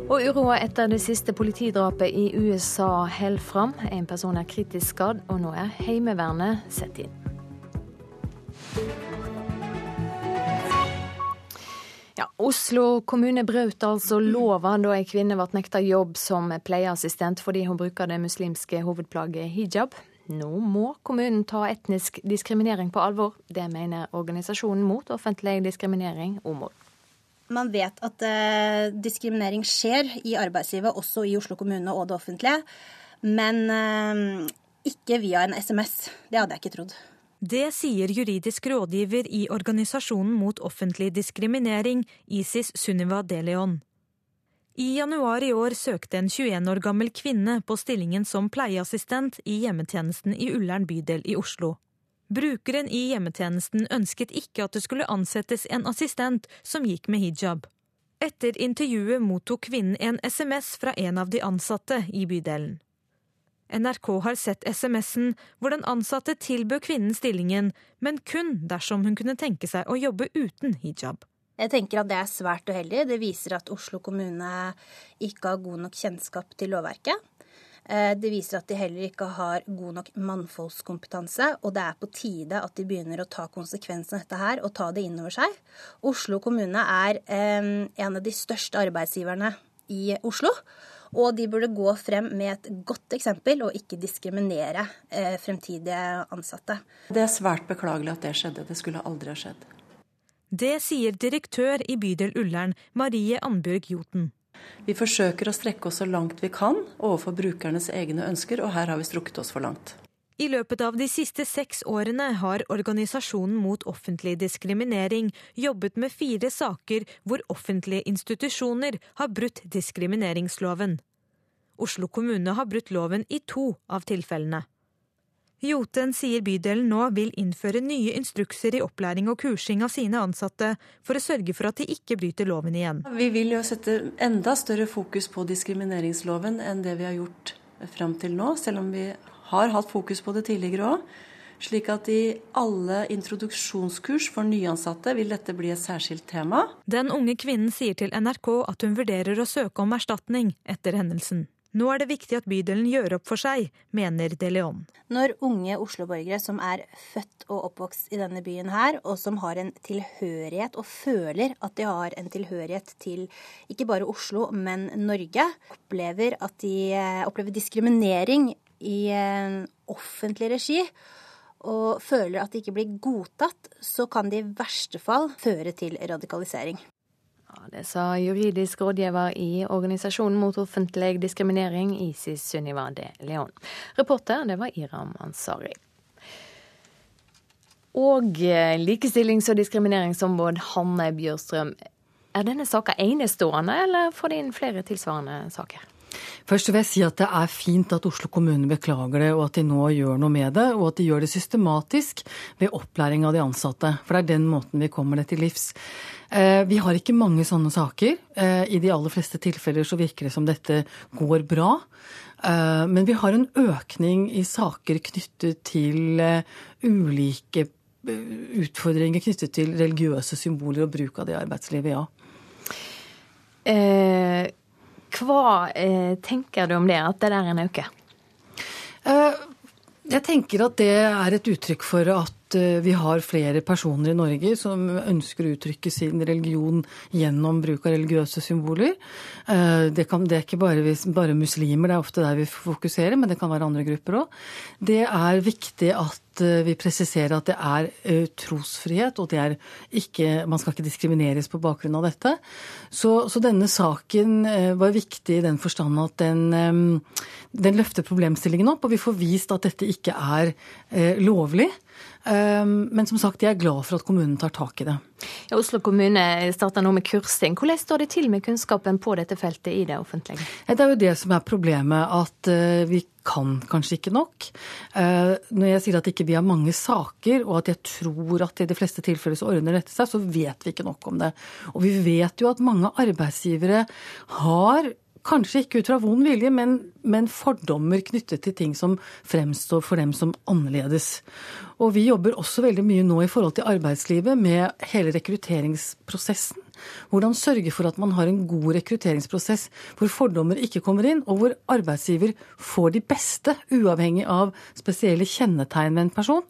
Og uroa etter det siste politidrapet i USA holder fram. En person er kritisk skadd, og nå er Heimevernet satt inn. Ja, Oslo kommune brøt altså lova da ei kvinne ble nekta jobb som pleieassistent fordi hun bruker det muslimske hovedplagget hijab. Nå må kommunen ta etnisk diskriminering på alvor. Det mener organisasjonen mot offentlig diskriminering, OMOD. Man vet at eh, diskriminering skjer i arbeidslivet, også i Oslo kommune og det offentlige. Men eh, ikke via en SMS. Det hadde jeg ikke trodd. Det sier juridisk rådgiver i Organisasjonen mot offentlig diskriminering, ISIS Sunniva Deleon. I januar i år søkte en 21 år gammel kvinne på stillingen som pleieassistent i hjemmetjenesten i Ullern bydel i Oslo. Brukeren i hjemmetjenesten ønsket ikke at det skulle ansettes en assistent som gikk med hijab. Etter intervjuet mottok kvinnen en SMS fra en av de ansatte i bydelen. NRK har sett SMS-en hvor den ansatte tilbød kvinnen stillingen, men kun dersom hun kunne tenke seg å jobbe uten hijab. Jeg tenker at det er svært uheldig. Det viser at Oslo kommune ikke har god nok kjennskap til lovverket. Eh, det viser at de heller ikke har god nok mannfolkskompetanse, og det er på tide at de begynner å ta konsekvensen av dette her og ta det inn over seg. Oslo kommune er eh, en av de største arbeidsgiverne i Oslo. Og de burde gå frem med et godt eksempel og ikke diskriminere eh, fremtidige ansatte. Det er svært beklagelig at det skjedde. Det skulle aldri ha skjedd. Det sier direktør i bydel Ullern, Marie Annbjørg Joten. Vi forsøker å strekke oss så langt vi kan overfor brukernes egne ønsker, og her har vi strukket oss for langt. I løpet av de siste seks årene har Organisasjonen mot offentlig diskriminering jobbet med fire saker hvor offentlige institusjoner har brutt diskrimineringsloven. Oslo kommune har brutt loven i to av tilfellene. Joten sier bydelen nå vil innføre nye instrukser i opplæring og kursing av sine ansatte, for å sørge for at de ikke bryter loven igjen. Vi vil jo sette enda større fokus på diskrimineringsloven enn det vi har gjort fram til nå, selv om vi har hatt fokus på det tidligere òg. Slik at i alle introduksjonskurs for nyansatte vil dette bli et særskilt tema. Den unge kvinnen sier til NRK at hun vurderer å søke om erstatning etter hendelsen. Nå er det viktig at bydelen gjør opp for seg, mener De Leon. Når unge Oslo-borgere som er født og oppvokst i denne byen her, og som har en tilhørighet og føler at de har en tilhørighet til ikke bare Oslo, men Norge, opplever at de eh, opplever diskriminering i offentlig regi, og føler at de ikke blir godtatt, så kan det i verste fall føre til radikalisering. Det sa juridisk rådgiver i Organisasjonen mot offentlig diskriminering, ISIS Sunniva de Leon. Reporter det var Iram Ansari. Og eh, likestillings- og diskrimineringsombud Hanne Bjørstrøm. Er denne saka enestående, eller får de inn flere tilsvarende saker? Først vil jeg si at det er fint at Oslo kommune beklager det, og at de nå gjør noe med det. Og at de gjør det systematisk ved opplæring av de ansatte. For det er den måten vi kommer det til livs. Eh, vi har ikke mange sånne saker. Eh, I de aller fleste tilfeller så virker det som dette går bra. Eh, men vi har en økning i saker knyttet til ulike utfordringer knyttet til religiøse symboler og bruk av det i arbeidslivet, ja. Eh, hva eh, tenker du om det, at det der er en øke? Eh, jeg tenker at det er et uttrykk for at eh, vi har flere personer i Norge som ønsker å uttrykke sin religion gjennom bruk av religiøse symboler. Eh, det, kan, det er ikke bare, bare, muslimer, det er ofte der vi fokuserer, men det kan være andre grupper òg. Det er viktig at Eh, vi presiserer at det er trosfrihet, og det er ikke, man skal ikke diskrimineres på bakgrunn av dette. Så, så denne saken var viktig i den forstand at den, den løfter problemstillingen opp, og vi får vist at dette ikke er lovlig. Men som sagt, jeg er glad for at kommunen tar tak i det. Ja, Oslo kommune starter nå med kursing. Hvordan står det til med kunnskapen på dette feltet i det offentlige? Det er jo det som er problemet, at vi kan kanskje ikke nok. Når jeg sier at ikke vi har mange saker, og at jeg tror at i de fleste tilfeller så ordner dette seg, så vet vi ikke nok om det. Og vi vet jo at mange arbeidsgivere har Kanskje ikke ut fra vond vilje, men, men, fordommer knyttet til ting som fremstår for dem som annerledes. Og vi jobber også veldig mye nå i forhold til arbeidslivet med hele rekrutteringsprosessen. Hvordan sørge for at man har en god rekrutteringsprosess hvor fordommer ikke kommer inn, og hvor arbeidsgiver får de beste, uavhengig av spesielle kjennetegn ved en person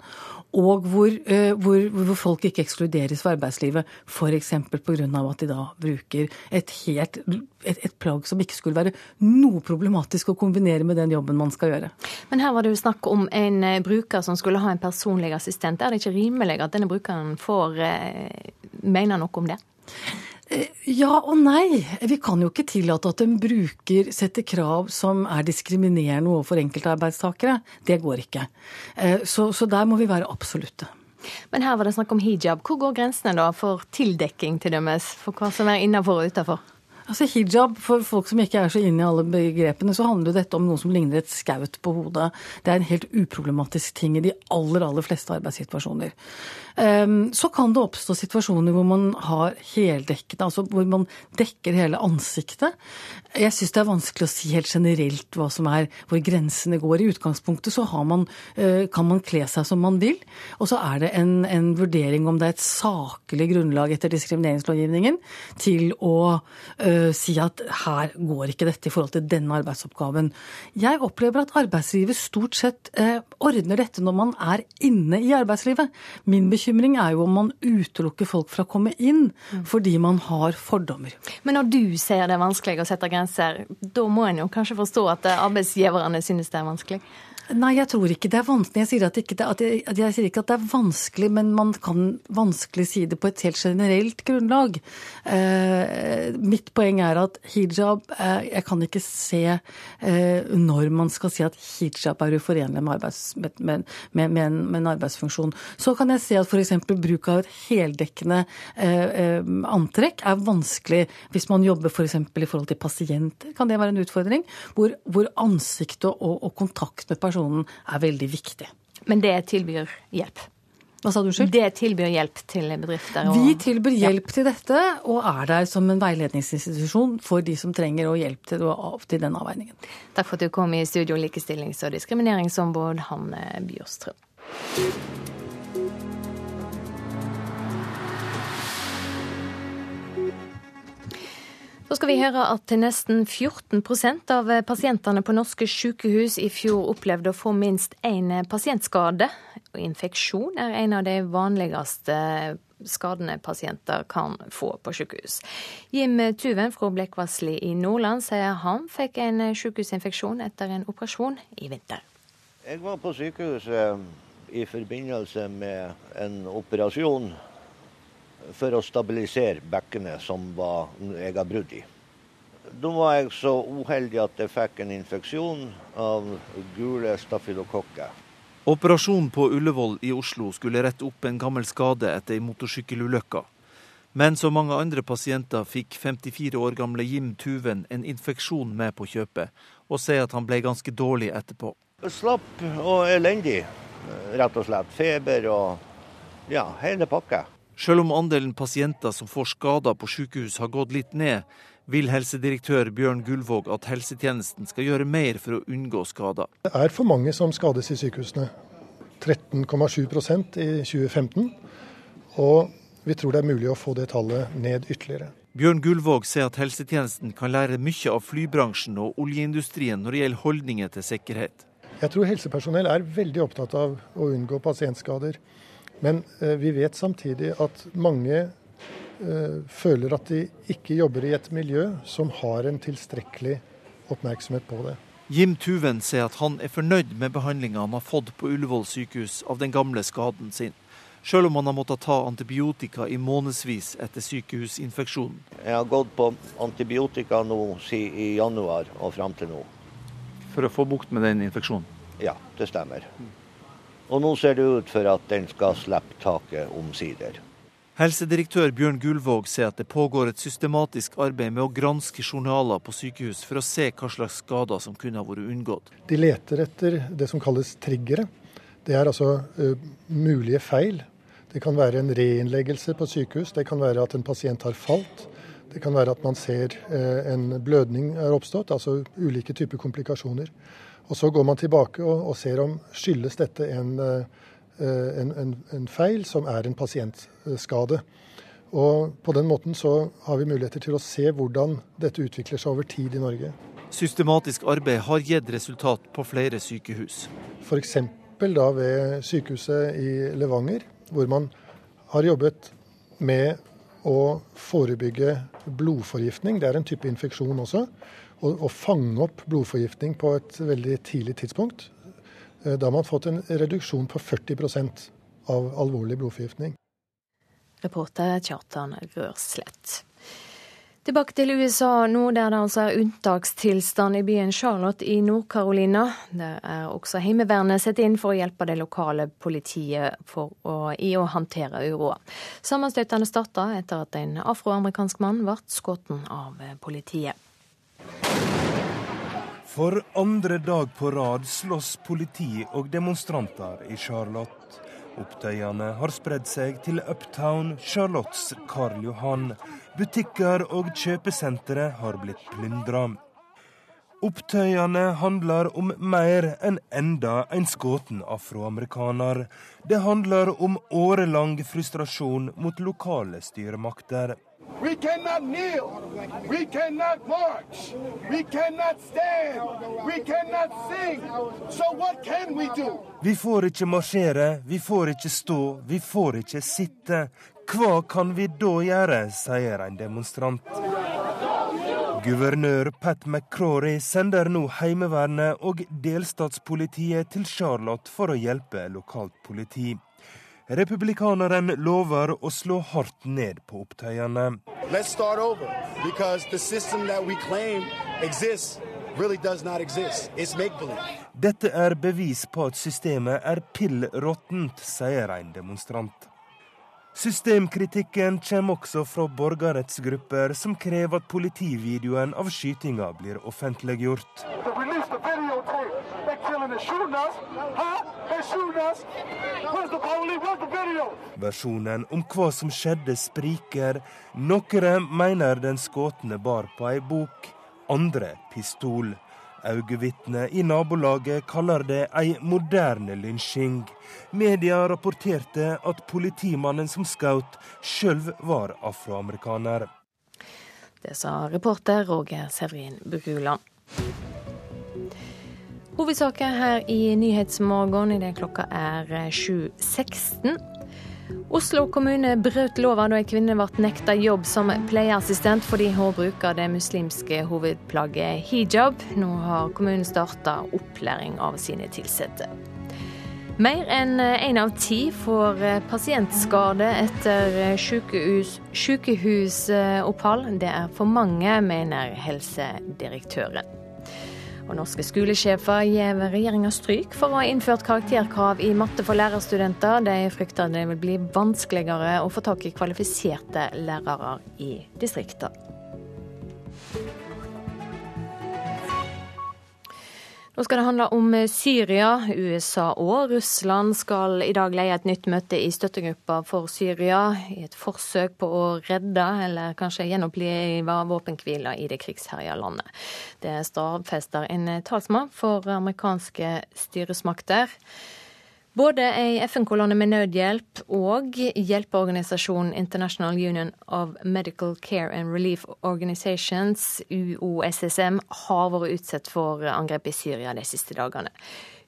og hvor, uh, hvor, hvor, folk ikke ekskluderes fra arbeidslivet, f.eks. pga. at de da bruker et, helt, et, et, plagg som ikke skulle være noe problematisk å kombinere med den jobben man skal gjøre. Men her var det jo snakk om en uh, bruker som skulle ha en personlig assistent. Er det ikke rimelig at denne brukeren får uh, mene noe om det? Eh, ja og nei. Vi kan jo ikke tillate at en bruker setter krav som er diskriminerende overfor enkeltarbeidstakere. Det går ikke. Eh, så, så, der må vi være absolutte. Men her var det snakk om hijab. Hvor går grensene da for tildekking til dømmes? For hva som er innafor og utafor? Altså Hijab, for folk som ikke er så inne i alle begrepene, så handler dette om noe som ligner et skaut på hodet. Det er en helt uproblematisk ting i de aller, aller fleste arbeidssituasjoner. Ehm, så kan det oppstå situasjoner hvor man har heldekkende, altså hvor man dekker hele ansiktet. Jeg syns det er vanskelig å si helt generelt hva som er hvor grensene går. I utgangspunktet så man, eh, kan man kle seg som man vil, og så er det en, en vurdering om det er et saklig grunnlag etter diskrimineringslovgivningen til å uh, si at her går ikke dette i forhold til denne arbeidsoppgaven. Jeg opplever at arbeidslivet stort sett uh, ordner dette når man er inne i arbeidslivet. Min bekymring bekymring er jo om man utelukker folk fra å komme inn fordi man har fordommer. Men når du sier det er vanskelig å sette grenser, da må en jo kanskje forstå at arbeidsgiverne synes det er vanskelig? Nei, jeg tror ikke det er vanskelig. Jeg sier, at ikke, at jeg, jeg sier ikke at det er vanskelig, men man kan vanskelig si det på et helt generelt grunnlag. Eh, mitt poeng er at hijab eh, Jeg kan ikke se eh, når man skal si at hijab er uforenlig med, arbeids, med, med, med, en, med en, arbeidsfunksjon. Så kan jeg se at f.eks. bruk av et heldekkende eh, eh, antrekk er vanskelig hvis man jobber f.eks. For i forhold til pasienter. Kan det være en utfordring? Hvor, hvor ansiktet og, og kontakt med personer personen er veldig viktig. Men det tilbyr hjelp? Hva sa du selv? Det tilbyr hjelp til bedrifter? Og... Vi tilbyr hjelp ja. til dette, og er der som en veiledningsinstitusjon for de som trenger hjelp til, til den avveiningen. Takk for at du kom i studio, likestillings- og diskrimineringsombud Hanne Bjørstrøm. Så skal vi høre at nesten 14% av pasientene på norske sykehus i fjor opplevde å få minst én pasientskade. Infeksjon er en av de vanligste skadene pasienter kan få på sykehus. Jim Tuven fra Blekkvassli i Nordland sier han fikk en sykehusinfeksjon etter en operasjon i vinter. Jeg var på sykehuset i forbindelse med en operasjon for å stabilisere bekkenet som var, jeg har brudd i. Da var jeg så uheldig at jeg fikk en infeksjon av gule stafylokokker. Operasjonen på Ullevål i Oslo skulle rette opp en gammel skade etter ei motorsykkelulykke. Men som mange andre pasienter fikk 54 år gamle Jim Tuven en infeksjon med på kjøpet, og sier at han ble ganske dårlig etterpå. Slapp og elendig, rett og slett. Feber og ja, hele pakka. Selv om andelen pasienter som får skader på sykehus har gått litt ned, vil helsedirektør Bjørn Gullvåg at helsetjenesten skal gjøre mer for å unngå skader. Det er for mange som skades i sykehusene. 13,7% i 2015. Og vi tror det er mulig å få det tallet ned ytterligere. Bjørn Gullvåg sier at helsetjenesten kan lære mye av flybransjen og oljeindustrien når det gjelder holdninger til sikkerhet. Jeg tror helsepersonell er veldig opptatt av å unngå pasientskader. Men eh, vi vet samtidig at mange eh, føler at de ikke jobber i et miljø som har en tilstrekkelig oppmerksomhet på det. Jim Tuven sier at han er fornøyd med behandlinga han har fått på Ullevål sykehus av den gamle skaden sin, selv om han har måttet ta antibiotika i månedsvis etter sykehusinfeksjonen. Jeg har gått på antibiotika nå i januar og fram til nå. For å få bukt med den infeksjonen? Ja, det stemmer. Og nå ser det ut for at den skal slippe taket omsider. Helsedirektør Bjørn Gullvåg sier at det pågår et systematisk arbeid med å granske journaler på sykehus for å se hva slags skader som kunne ha vært unngått. De leter etter det som kalles triggere. Det er altså uh, mulige feil. Det kan være en reinnleggelse på sykehus, det kan være at en pasient har falt. Det kan være at man ser uh, en blødning er oppstått, altså ulike typer komplikasjoner. Og Så går man tilbake og, og ser om skyldes dette en, en, en, en, feil som er en pasientskade. Og På den måten så har vi muligheter til å se hvordan dette utvikler seg over tid i Norge. Systematisk arbeid har gitt resultat på flere sykehus. F.eks. da ved sykehuset i Levanger, hvor man har jobbet med å forebygge blodforgiftning. Det er en type infeksjon også å, å fange opp blodforgiftning på et veldig tidlig tidspunkt. Eh, da har man fått en reduksjon på 40% av alvorlig blodforgiftning. Reporter Kjartan Rørslett. Tilbake til USA nå, der det altså er unntakstilstand i byen Charlotte i Nord-Carolina. Der er også Heimevernet satt inn for å hjelpe det lokale politiet å, i å håndtere uroa. Sammenstøtene starta etter at en afroamerikansk mann ble skutt av politiet. For andre dag på rad slåss politi og demonstranter i Charlotte. Opptøyene har spredd seg til Uptown, Charlottes Karl Johan. Butikker og kjøpesentre har blitt plyndra. Opptøyene handler om mer enn enda en skutt afroamerikaner. Det handler om årelang frustrasjon mot lokale styremakter. We cannot kneel. We cannot march. We cannot stand. We cannot sing. So what can we do? Vi får ikke marsjere, vi får ikke stå, vi får ikke sitte. Hva kan vi da gjøre, sier en demonstrant. Guvernør Pat McCrory sender nå Heimevernet og delstatspolitiet til Charlotte for å hjelpe lokalt politi. Republikaneren lover å slå hardt ned på opptøyene. Dette er bevis på at systemet er pill råttent, sier en demonstrant. Systemkritikken kommer også fra borgerrettsgrupper som krever at politivideoen av skytinga blir offentliggjort. Versjonen om hva som skjedde, spriker. Noen mener den skutte bar på ei bok, andre pistol. Øyevitne i nabolaget kaller det ei moderne lynsjing. Media rapporterte at politimannen som skjøt, sjøl var afroamerikaner. Det sa reporter Roger Severin Bruland. Hovedsaker her i Nyhetsmorgen idet klokka er 7.16. Oslo kommune brøt lova da ei kvinne ble nekta jobb som pleieassistent fordi hun bruker det muslimske hovedplagget hijab. Nå har kommunen starta opplæring av sine ansatte. Mer enn én av ti får pasientskade etter sykehus. Det er for mange, mener helsedirektøren. Og norske skolesjefer gir regjeringa stryk for å ha innført karakterkrav i matte for lærerstudenter. De frykter det vil bli vanskeligere å få tak i kvalifiserte lærere i distriktene. Nå skal det handle om eh, Syria. USA og Russland skal i dag leie et nytt møte i støttegruppa for Syria, i et forsøk på å redde, eller kanskje gjenopplive våpenhvila i det krigsherja landet. Det stadfester en talsmann for amerikanske styresmakter. Både ei FN-kolonne med nødhjelp og hjelpeorganisasjonen International Union of Medical Care and Relief Organizations, UOSSM, har vært utsatt for angrep i Syria de siste dagene.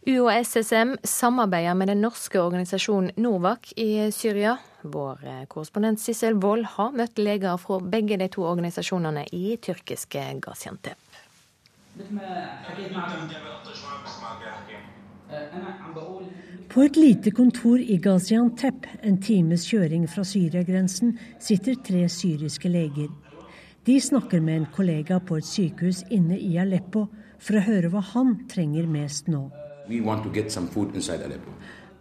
UOSSM samarbeider med den norske organisasjonen Novak i Syria. Vår korrespondent Sissel Wold har møtt leger fra begge de to organisasjonene i tyrkiske Gaziantep. På et lite kontor i Gaziantep, en times kjøring fra Syriagrensen, sitter tre syriske leger. De snakker med en kollega på et sykehus inne i Aleppo for å høre hva han trenger mest nå.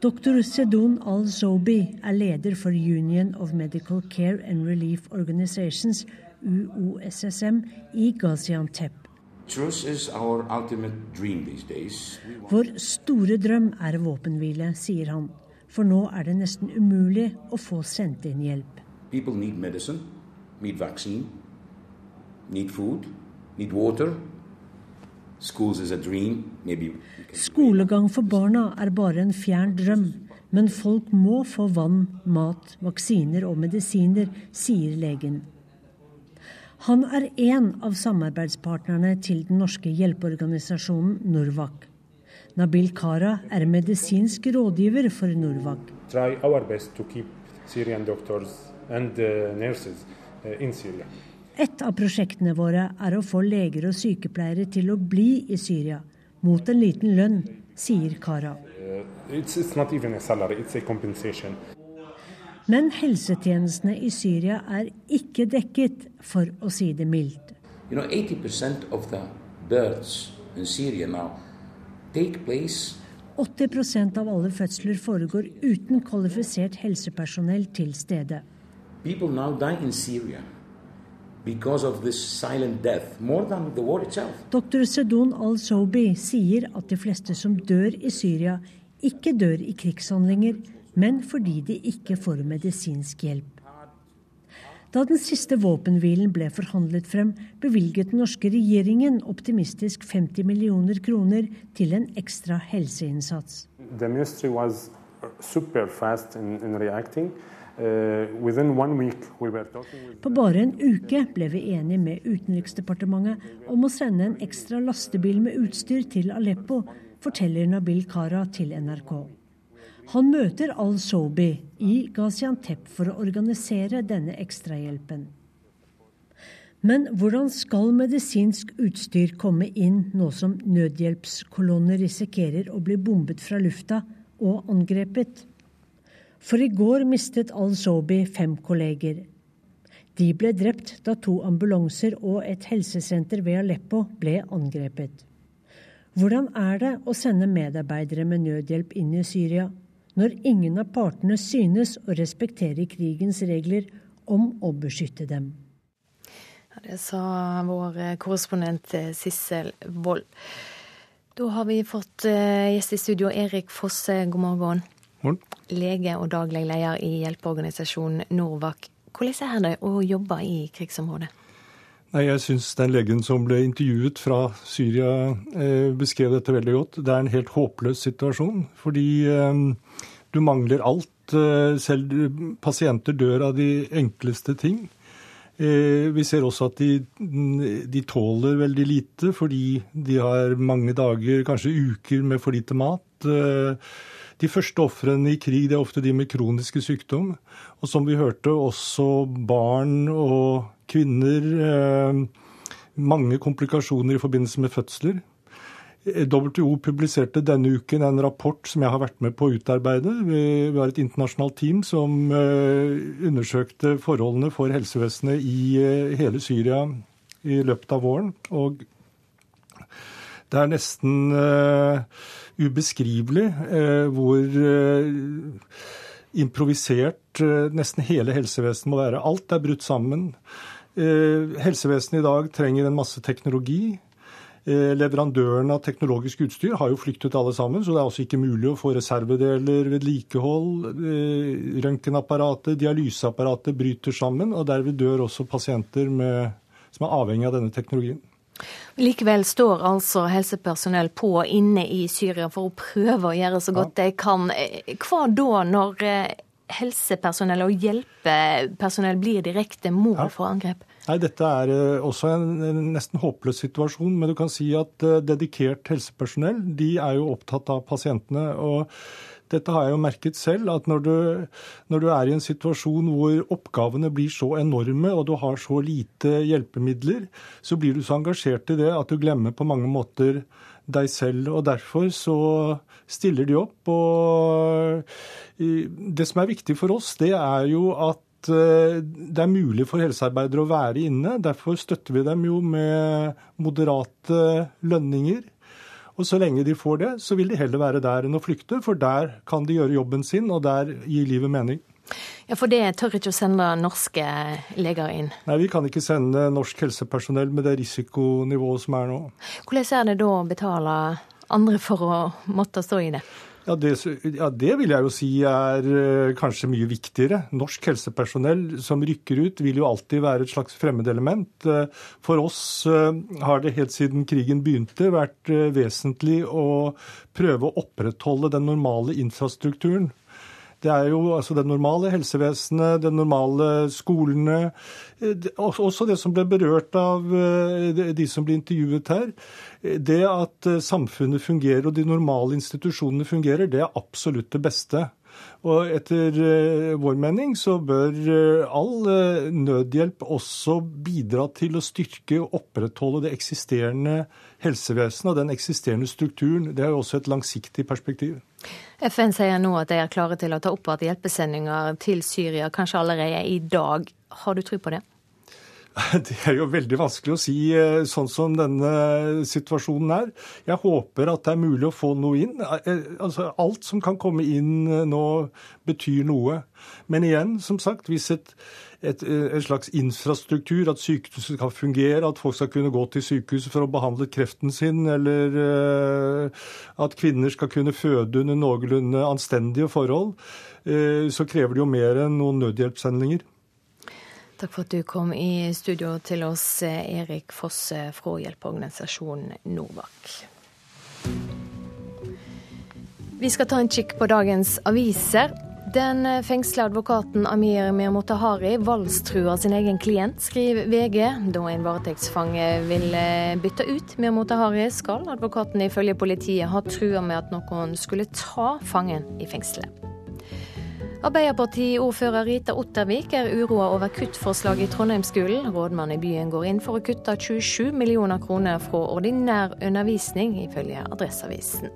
Dr. Sedun Al-Zobi er leder for Union of Medical Care and Relief Organizations, UOSSM, i Gaziantep. Vår store drøm er våpenhvile, sier han. For nå er det nesten umulig å få sendt inn hjelp. Need medicine, need vaccine, need food, need water. Skolegang for barna er bare en fjern drøm, men folk må få vann, mat, vaksiner og medisiner, sier legen. Han er en av samarbeidspartnerne til den norske hjelpeorganisasjonen Norvak. Nabil Kara er medisinsk rådgiver for Norvak. Try our best to keep Syrian doctors and uh, nurses uh, in Syria. Et av prosjektene våre er å få leger og sykepleiere til å bli i Syria, mot en liten lønn, sier Kara. Uh, it's, it's Men helsetjenestene i Syria er ikke dekket, for å si det mildt. You know, 80 of the births in Syria now take place 80 av alle fødsler foregår uten kvalifisert helsepersonell til stede. Dr. Sedun al-Sobi sier at de fleste som dør i Syria, ikke dør i krigshandlinger, men fordi de ikke får medisinsk hjelp. Da den siste våpenhvilen ble forhandlet frem, bevilget den norske regjeringen optimistisk 50 millioner kroner til en ekstra helseinnsats. Uh, På bare en uke ble vi enige med Utenriksdepartementet om å sende en ekstra lastebil med utstyr til Aleppo, forteller Nabil Kara til NRK. Han møter al-Sobi i Gaziantep for å organisere denne ekstrahjelpen. Men hvordan skal medisinsk utstyr komme inn nå som nødhjelpskolonner risikerer å bli bombet fra lufta og angrepet? For i går mistet al-Sobi fem kolleger. De ble drept da to ambulanser og et helsesenter ved Aleppo ble angrepet. Hvordan er det å sende medarbeidere med nødhjelp inn i Syria, når ingen av partene synes å respektere krigens regler om å beskytte dem? Ja, det sa vår korrespondent Sissel Wold. Da har vi fått eh, gjest i studio, Erik Fosse, god morgen. Morgen. Lege og daglig leder i hjelpeorganisasjonen Norvak. Hvordan er det å jobbe i krigsområdet? Nei, Jeg syns den legen som ble intervjuet fra Syria, eh, beskrev dette veldig godt. Det er en helt håpløs situasjon. Fordi eh, du mangler alt. Eh, selv pasienter dør av de enkleste ting. Eh, vi ser også at de, de, tåler veldig lite fordi de har mange dager, kanskje uker, med for lite mat. Eh, de første ofrene i krig det er ofte de med kroniske sykdom. Og som vi hørte, også barn og kvinner. Eh, mange komplikasjoner i forbindelse med fødsler. WTO publiserte denne uken en rapport som jeg har vært med på å utarbeide. Vi har et internasjonalt team som eh, undersøkte forholdene for helsevesenet i eh, hele Syria i løpet av våren. Og det er nesten ubeskrivelig hvor improvisert nesten hele helsevesenet må være. Alt er brutt sammen. Helsevesenet i dag trenger en masse teknologi. Leverandørene av teknologisk utstyr har jo flyktet alle sammen, så det er også ikke mulig å få reservedeler, vedlikehold. Røntgenapparatet, dialyseapparatet bryter sammen, og derved dør også pasienter med, som er avhengig av denne teknologien. Likevel står altså helsepersonell på inne i Syria for å prøve å gjøre så godt de kan. Hva da når eh, helsepersonell og hjelpepersonell blir direkte mål for angrep? Nei, Dette er eh, også en, en, nesten håpløs situasjon. Men du kan si at uh, dedikert helsepersonell de er jo opptatt av pasientene. og dette har jeg jo merket selv, at når du, når du, er i en situasjon hvor oppgavene blir så enorme, og du har så lite hjelpemidler, så blir du så engasjert i det at du glemmer på mange måter deg selv. Og derfor så stiller de opp. Og det som er viktig for oss, det er jo at eh, det er mulig for helsearbeidere å være inne. Derfor støtter vi dem jo med moderate lønninger. Og så lenge de får det, så vil de heller være der enn å flykte, for der kan de gjøre jobben sin, og der gir livet mening. Ja, For det tør ikke å sende norske leger inn? Nei, vi kan ikke sende norsk helsepersonell med det risikonivået som er nå. Hvordan er det da å betale andre for å måtte stå i det? Ja det, ja, det, vil jeg jo si er uh, kanskje mye viktigere. Norsk helsepersonell som rykker ut, vil jo alltid være et slags fremmedelement. Uh, for oss uh, har det helt siden krigen begynte vært vesentlig å prøve å opprettholde den normale infrastrukturen. Det er jo altså det normale helsevesenet, det normale skolene. Eh, også det som ble berørt av eh, de som ble intervjuet her. Det at eh, samfunnet fungerer og de normale institusjonene fungerer, det er absolutt det beste. Og etter vår mening så bør all nødhjelp også bidra til å styrke og opprettholde det eksisterende helsevesenet og den eksisterende strukturen. Det er jo også et langsiktig perspektiv. FN sier nå at de er klare til å ta opp igjen hjelpesendinger til Syria, kanskje allerede i dag. Har du tro på det? *laughs* Det er jo veldig vanskelig å si eh, sånn som denne situasjonen er. Jeg håper at det er mulig å få noe inn. Eh, altså, alt som kan komme inn eh, nå, betyr noe. Men igjen, som sagt, hvis et et, eh, en slags infrastruktur, at sykehuset skal fungere, at folk skal kunne gå til sykehuset for å behandle kreften sin, eller uh, at kvinner skal kunne føde under noenlunde anstendige forhold, uh, så krever det jo mer enn noen nødhjelpssendinger. Takk for at du kom i studio til oss, Erik Fosse fra hjelpeorganisasjonen Novak. Vi skal ta en kikk på dagens aviser. Den fengsla advokaten Amir Mirmotahari voldstruer sin egen klient, skriver VG. Da en varetektsfange vil eh, bytte ut Mirmotahari, skal advokaten ifølge politiet ha trua med at noen skulle ta fangen i fengselet. Arbeiderpartiordfører Rita Ottervik er uroa over kuttforslag i Trondheimsskolen. Rådmannen i byen går inn for å kutte 27 millioner kroner fra ordinær undervisning, ifølge Adresseavisen.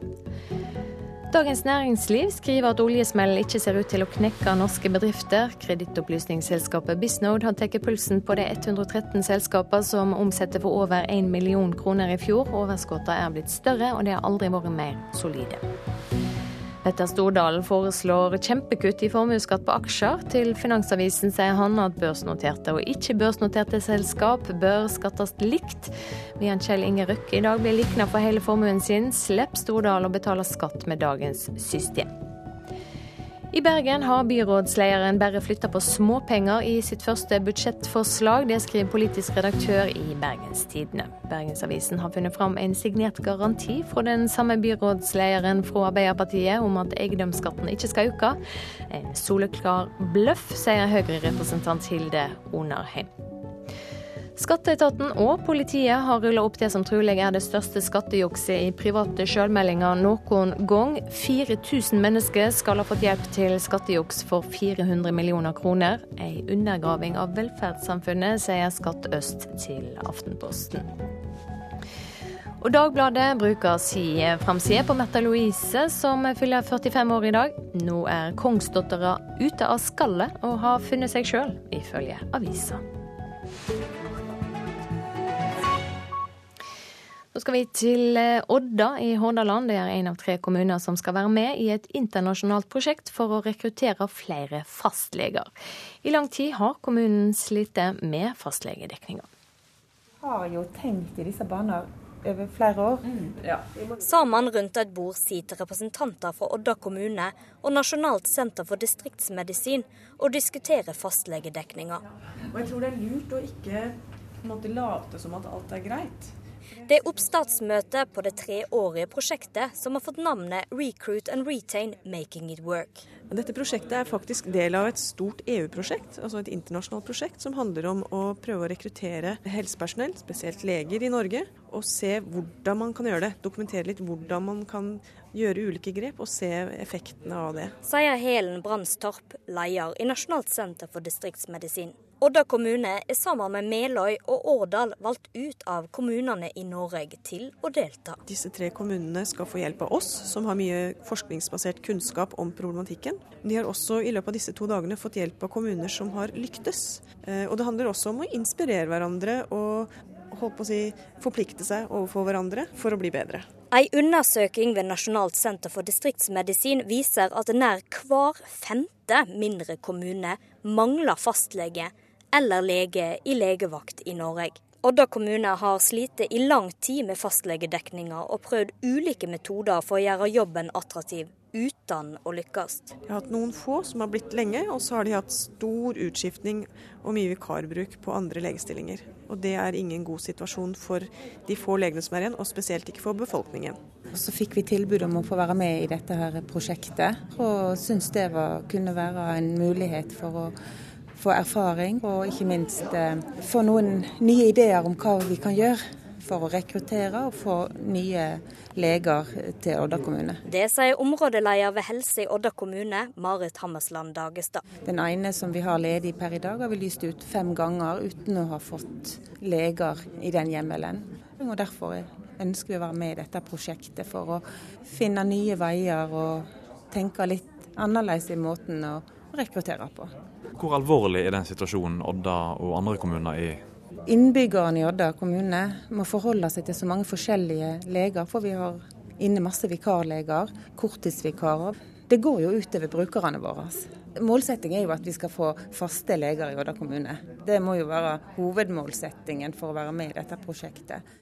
Dagens Næringsliv skriver at oljesmellen ikke ser ut til å knekke norske bedrifter. Kredittopplysningsselskapet Bisnode har tatt pulsen på de 113 selskapene som omsetter for over 1 million kroner i fjor. Overskuddene er blitt større, og de har aldri vært mer solide. Petter Stordalen foreslår kjempekutt i formuesskatt på aksjer. Til Finansavisen sier han at børsnoterte og ikke børsnoterte selskap bør skattes likt. Medan Kjell Inge Røkke i dag blir likna for hele formuen sin, slipper Stordalen å betale skatt med dagens system. I Bergen har byrådslederen bare flytta på småpenger i sitt første budsjettforslag. Det skriver politisk redaktør i Bergenstidene. Bergensavisen har funnet fram en signert garanti fra den samme byrådslederen fra Arbeiderpartiet om at eiendomsskatten ikke skal øke. En soleklar bløff, sier Høyre-representant Hilde Onarheim. Skatteetaten og politiet har rulla opp det som trolig er det største skattejukset i private sjølmeldinger noen gang. 4000 mennesker skal ha fått hjelp til skattejuks for 400 millioner kroner. Ei undergraving av velferdssamfunnet, sier Skatt Øst til Aftenposten. Og Dagbladet bruker si framside på Märtha Louise, som fyller 45 år i dag. Nå er kongsdattera ute av skallet og har funnet seg sjøl, ifølge avisa. Nå skal vi til eh, Odda i Hordaland. Det er en av tre kommuner som skal være med i et internasjonalt prosjekt for å rekruttere flere fastleger. I lang tid har kommunen slitt med fastlegedekninga. Har jo tenkt i disse baner over flere år. Mm, ja. Sammen rundt et bord sitter representanter fra Odda kommune og Nasjonalt senter for distriktsmedisin og diskuterer fastlegedekninga. Og jeg tror det er lurt å ikke måtte late som at alt er greit. Det er oppstartsmøte på det treårige prosjektet som har fått navnet Recruit and Retain Making It Work. Dette prosjektet er faktisk del av et stort EU-prosjekt, altså et internasjonalt prosjekt som handler om å prøve å rekruttere helsepersonell, spesielt leger i Norge, og se hvordan man kan gjøre det. Dokumentere litt hvordan man kan gjøre ulike grep og se effektene av det. Sier Helen Brandstorp, leder i Nasjonalt senter for distriktsmedisin. Odda kommune er sammen med Meløy og Årdal valgt ut av kommunene i Norge til å delta. Disse tre kommunene skal få hjelp av oss, som har mye forskningsbasert kunnskap om problematikken. De har også i løpet av disse to dagene fått hjelp av kommuner som har lyktes. Eh, og det handler også om å inspirere hverandre og holdt på å si, forplikte seg overfor hverandre for å bli bedre. Ei undersøking ved Nasjonalt senter for distriktsmedisin viser at nær hver femte mindre kommune mangler fastlege eller lege i legevakt i Norge. Odda kommune har slitt i lang tid med fastlegedekninga og prøvd ulike metoder for å gjøre jobben attraktiv uten å lykkes. Jeg har hatt noen få som har blitt lenge, og så har de hatt stor utskiftning og mye vikarbruk på andre legestillinger. Og Det er ingen god situasjon for de få legene som er igjen, og spesielt ikke for befolkningen. Og Så fikk vi tilbud om å få være med i dette her prosjektet, og syns det var, kunne være en mulighet for å få erfaring, og ikke minst eh, få noen nye ideer om hva vi kan gjøre for å rekruttere og få nye leger til Odda kommune. Det sier områdeleder ved helse i Odda kommune, Marit Hammersland Dagestad. Den ene som vi har ledig per i dag, har vi lyst ut fem ganger uten å ha fått leger i den hjemmelen. Og Derfor ønsker vi å være med i dette prosjektet for å finne nye veier og tenke litt annerledes i måten å rekruttere på. Hvor alvorlig er den situasjonen Odda og andre kommuner er i? Innbyggerne i Odda kommune må forholde seg til så mange forskjellige leger, for vi har inne masse vikarleger, korttidsvikarer. Det går jo utover brukerne våre. Målsettingen er jo at vi skal få faste leger i Odda kommune. Det må jo være hovedmålsettingen for å være med i dette prosjektet.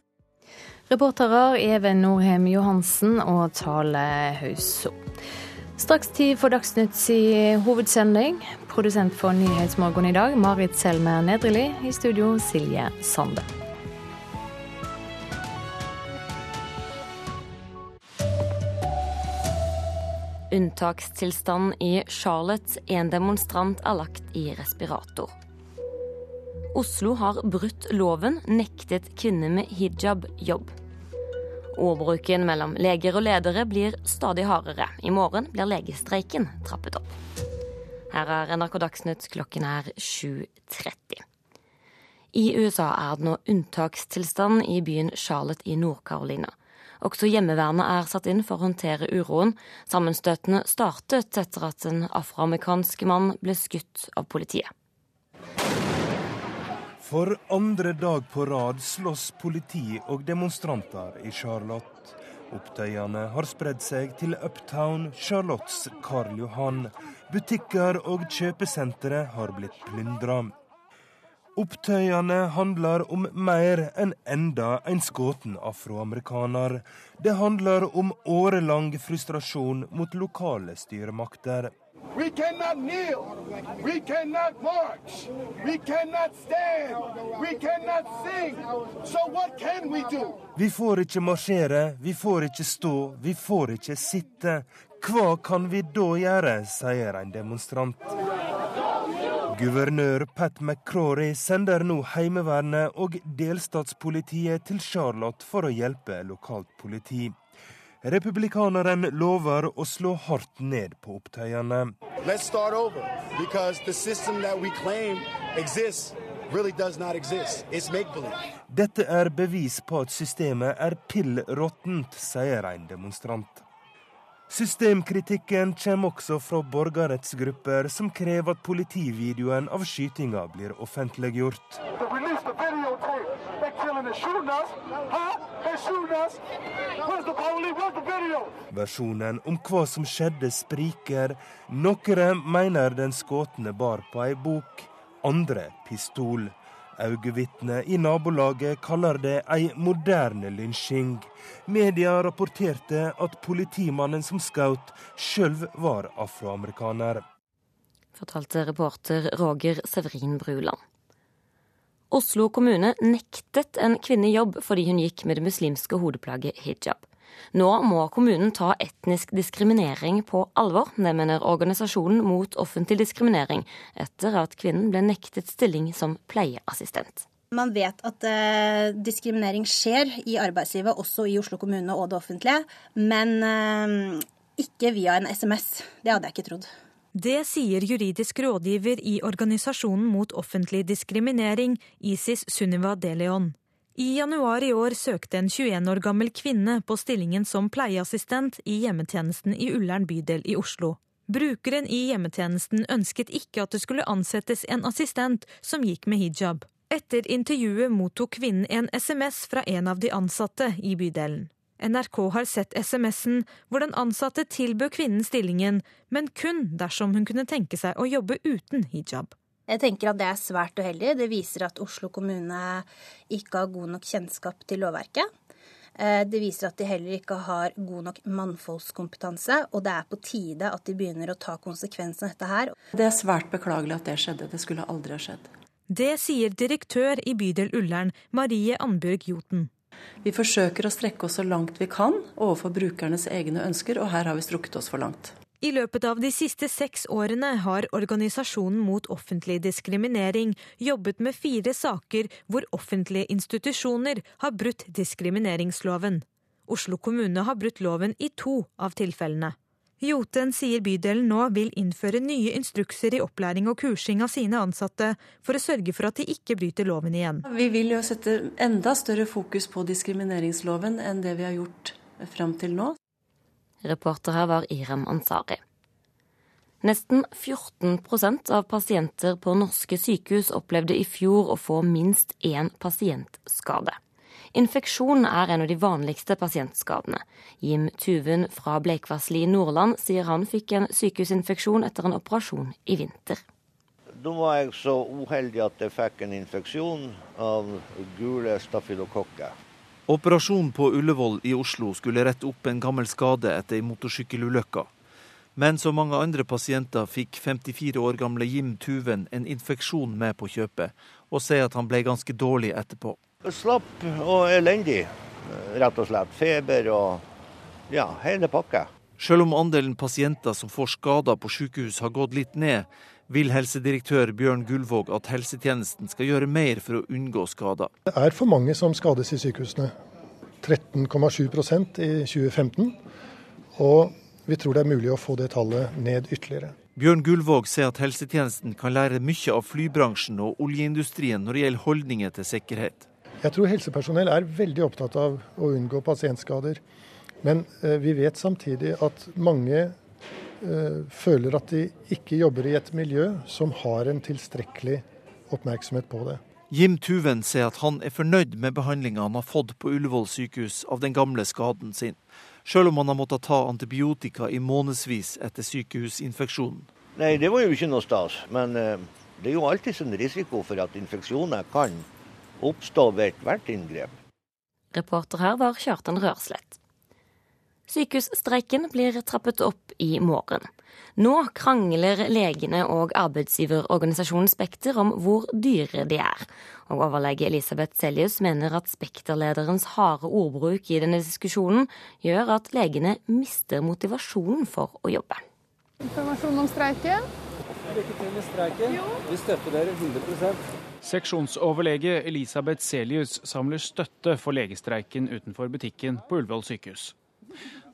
Reportere Even Norheim Johansen og Tale Hauso. Straks tid for Dagsnytts i hovedsending. Produsent for Nyhetsmorgen i dag, Marit Selmer Nedreli. I studio, Silje Sande. Unntakstilstand i Charlotte. En demonstrant er lagt i respirator. Oslo har brutt loven, nektet kvinner med hijab jobb. Ordbruken mellom leger og ledere blir stadig hardere. I morgen blir legestreiken trappet opp. Her er NRK Dagsnytt, klokken er 7.30. I USA er det nå unntakstilstand i byen Charlotte i Nord-Carolina. Også hjemmevernet er satt inn for å håndtere uroen. Sammenstøtene startet etter at en afroamerikansk mann ble skutt av politiet. For andre dag på rad slåss politi og demonstranter i Charlotte. Opptøyene har spredd seg til Uptown, Charlottes Karl Johan. Butikker og kjøpesentre har blitt plyndra. Opptøyene handler om mer enn enda en skutt afroamerikaner. Det handler om årelang frustrasjon mot lokale styremakter. We cannot kneel. We cannot march. We cannot stand. We cannot sing. So what can we do? Vi får ikke marsjere, vi får ikke stå, vi får ikke sitte. Hva kan vi da gjøre, sier en demonstrant. Guvernør Pat McCrory sender nå Heimevernet og delstatspolitiet til Charlotte for å hjelpe lokalt politi. Republikaneren lover å slå hardt ned på opptøyene. Dette er bevis på at systemet er pill råttent, sier en demonstrant. Systemkritikken kommer også fra borgerrettsgrupper som krever at politivideoen av skytinga blir offentliggjort. Versjonen om hva som skjedde, spriker. Noen mener den skåtne bar på ei bok, andre pistol. Øyevitner i nabolaget kaller det ei moderne lynsjing. Media rapporterte at politimannen som skjøt, sjøl var afroamerikaner. Fortalte reporter Roger Severin Bruland. Oslo kommune nektet en kvinne jobb fordi hun gikk med det muslimske hodeplagget hijab. Nå må kommunen ta etnisk diskriminering på alvor. Det mener organisasjonen mot offentlig diskriminering, etter at kvinnen ble nektet stilling som pleieassistent. Man vet at eh, diskriminering skjer i arbeidslivet, også i Oslo kommune og det offentlige, men eh, ikke via en SMS. Det hadde jeg ikke trodd. Det sier juridisk rådgiver i Organisasjonen mot offentlig diskriminering, Isis Sunniva De Leon. I januar i år søkte en 21 år gammel kvinne på stillingen som pleieassistent i hjemmetjenesten i Ullern bydel i Oslo. Brukeren i hjemmetjenesten ønsket ikke at det skulle ansettes en assistent som gikk med hijab. Etter intervjuet mottok kvinnen en SMS fra en av de ansatte i bydelen. NRK har sett SMS-en hvor den ansatte tilbød kvinnen stillingen, men kun dersom hun kunne tenke seg å jobbe uten hijab. Jeg tenker at det er svært uheldig. Det viser at Oslo kommune ikke har god nok kjennskap til lovverket. Eh, det viser at de heller ikke har god nok mannfoldskompetanse, og det er på tide at de begynner å ta konsekvensen av dette her. Det er svært beklagelig at det skjedde. Det skulle aldri ha skjedd. Det sier direktør i bydel Ullern, Marie Anbjørg Joten. Vi forsøker å strekke oss så langt vi kan overfor brukernes egne ønsker, og her har vi strukket oss for langt. I løpet av de siste seks årene har Organisasjonen mot offentlig diskriminering jobbet med fire saker hvor offentlige institusjoner har brutt diskrimineringsloven. Oslo kommune har brutt loven i to av tilfellene. Joten sier bydelen nå vil innføre nye instrukser i opplæring og kursing av sine ansatte, for å sørge for at de ikke bryter loven igjen. Vi vil jo sette enda større fokus på diskrimineringsloven enn det vi har gjort fram til nå. Reporter her var Irem Ansari. Nesten 14% av pasienter på norske sykehus opplevde i fjor å få minst én pasientskade. Infeksjon er en av de vanligste pasientskadene. Jim Tuven fra Bleikvassli i Nordland sier han fikk en sykehusinfeksjon etter en operasjon i vinter. Da var jeg så uheldig at jeg fikk en infeksjon av gule stafylokokker. Operasjonen på Ullevål i Oslo skulle rette opp en gammel skade etter ei motorsykkelulykke. Men som mange andre pasienter fikk 54 år gamle Jim Tuven en infeksjon med på kjøpet, og sier at han ble ganske dårlig etterpå. Slapp og elendig, rett og slett. Feber og ja, hele pakka. Selv om andelen pasienter som får skader på sykehus har gått litt ned, vil helsedirektør Bjørn Gullvåg at helsetjenesten skal gjøre mer for å unngå skader. Det er for mange som skades i sykehusene. 13,7% i 2015. Og vi tror det er mulig å få det tallet ned ytterligere. Bjørn Gullvåg sier at helsetjenesten kan lære mye av flybransjen og oljeindustrien når det gjelder holdninger til sikkerhet. Jeg tror helsepersonell er veldig opptatt av å unngå pasientskader. Men eh, vi vet samtidig at mange føler at de ikke jobber i et miljø som har en tilstrekkelig oppmerksomhet på det. Jim Tuven sier at han er fornøyd med behandlinga han har fått på Ullevål sykehus av den gamle skaden sin, selv om han har måttet ta antibiotika i månedsvis etter sykehusinfeksjonen. Nei, det var jo ikke noe stas. Men eh, det er jo alltid en risiko for at infeksjoner kan oppstå ved ethvert inngrep. Reporter her var Kjartan Rørslett. Sykehusstreiken blir trappet opp i morgen. Nå krangler legene og arbeidsgiverorganisasjonen Spekter om hvor dyre de er. Og overlege Elisabeth Sellius mener at Spekter-lederens harde ordbruk i denne diskusjonen gjør at legene mister motivasjonen for å jobbe. Informasjon om streiken? Lykke til med streiken. Vi støtter dere 100 Seksjonsoverlege Elisabeth Selius samler støtte for legestreiken utenfor butikken på Ullevål sykehus.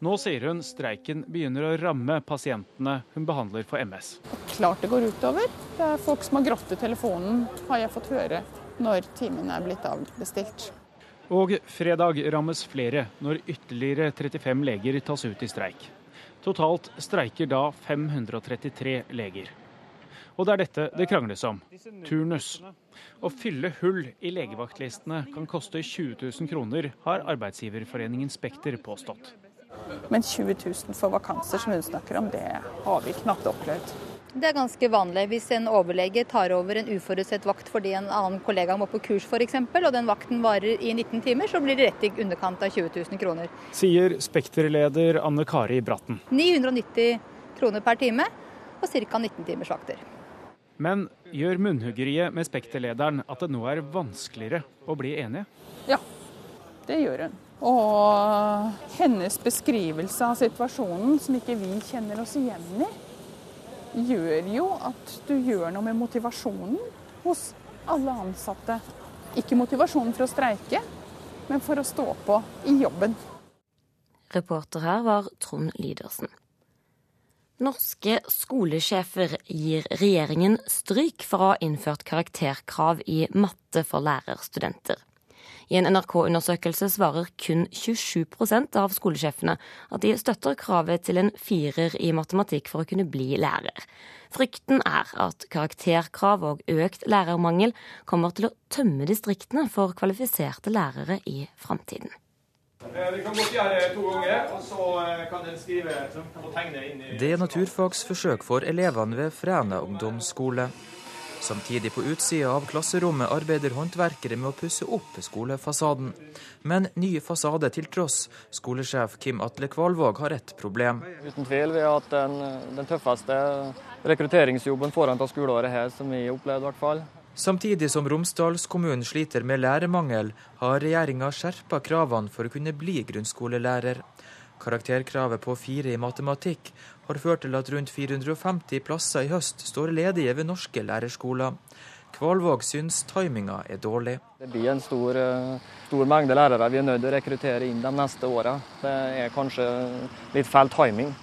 Nå sier hun streiken begynner å ramme pasientene hun behandler for MS. Klart det går utover. Det er folk som har grått i telefonen, har jeg fått høre, når timen er blitt avbestilt. Og fredag rammes flere når ytterligere 35 leger tas ut i streik. Totalt streiker da 533 leger. Og det er dette det krangles om turnus. Å fylle hull i legevaktlistene kan koste 20 000 kroner, har arbeidsgiverforeningen Spekter påstått. Men 20 000 for vakanser som hun snakker om, det har vi knapt opplevd. Det er ganske vanlig hvis en overlege tar over en uforutsett vakt fordi en annen kollega må på kurs f.eks., og den vakten varer i 19 timer, så blir det rett i underkant av 20 000 kroner. Sier Spekter-leder Anne Kari Bratten. 990 kroner per time og ca. 19 timers vakter. Men gjør munnhuggeriet med Spekter-lederen at det nå er vanskeligere å bli enige? Ja, det gjør hun. Og hennes beskrivelse av situasjonen, som ikke vi kjenner oss igjen i, gjør jo at du gjør noe med motivasjonen hos alle ansatte. Ikke motivasjonen for å streike, men for å stå på i jobben. Reporter her var Trond Lydersen. Norske skolesjefer gir regjeringen stryk for å ha innført karakterkrav i matte for lærerstudenter. I en NRK-undersøkelse svarer kun 27% av skolesjefene at de støtter kravet til en firer i matematikk for å kunne bli lærer. Frykten er at karakterkrav og økt lærermangel kommer til å tømme distriktene for kvalifiserte lærere i framtiden. Vi kan godt gjøre det to ganger, og så kan dere skrive og tegne inn i Det er naturfagsforsøk for elevene ved Fræna ungdomsskole. Samtidig på utsida av klasserommet arbeider håndverkere med å pusse opp skolefasaden. Men ny fasade til tross, skolesjef Kim Atle Kvalvåg har et problem. Uten tvil, vi har hatt den, den tøffeste rekrutteringsjobben foran av skoleåret her, som vi har opplevd i hvert fall. Samtidig som Romsdalskommunen sliter med lærermangel, har regjeringa skjerpa kravene for å kunne bli grunnskolelærer. Karakterkravet på fire i matematikk har ført til at rundt 450 plasser i høst står ledige ved norske lærerskoler. Kvalvåg syns timinga er dårlig. Det blir en stor, eh, stor, mengde lærere vi er nødt til å rekruttere inn de neste åra. Det er kanskje litt feil timing.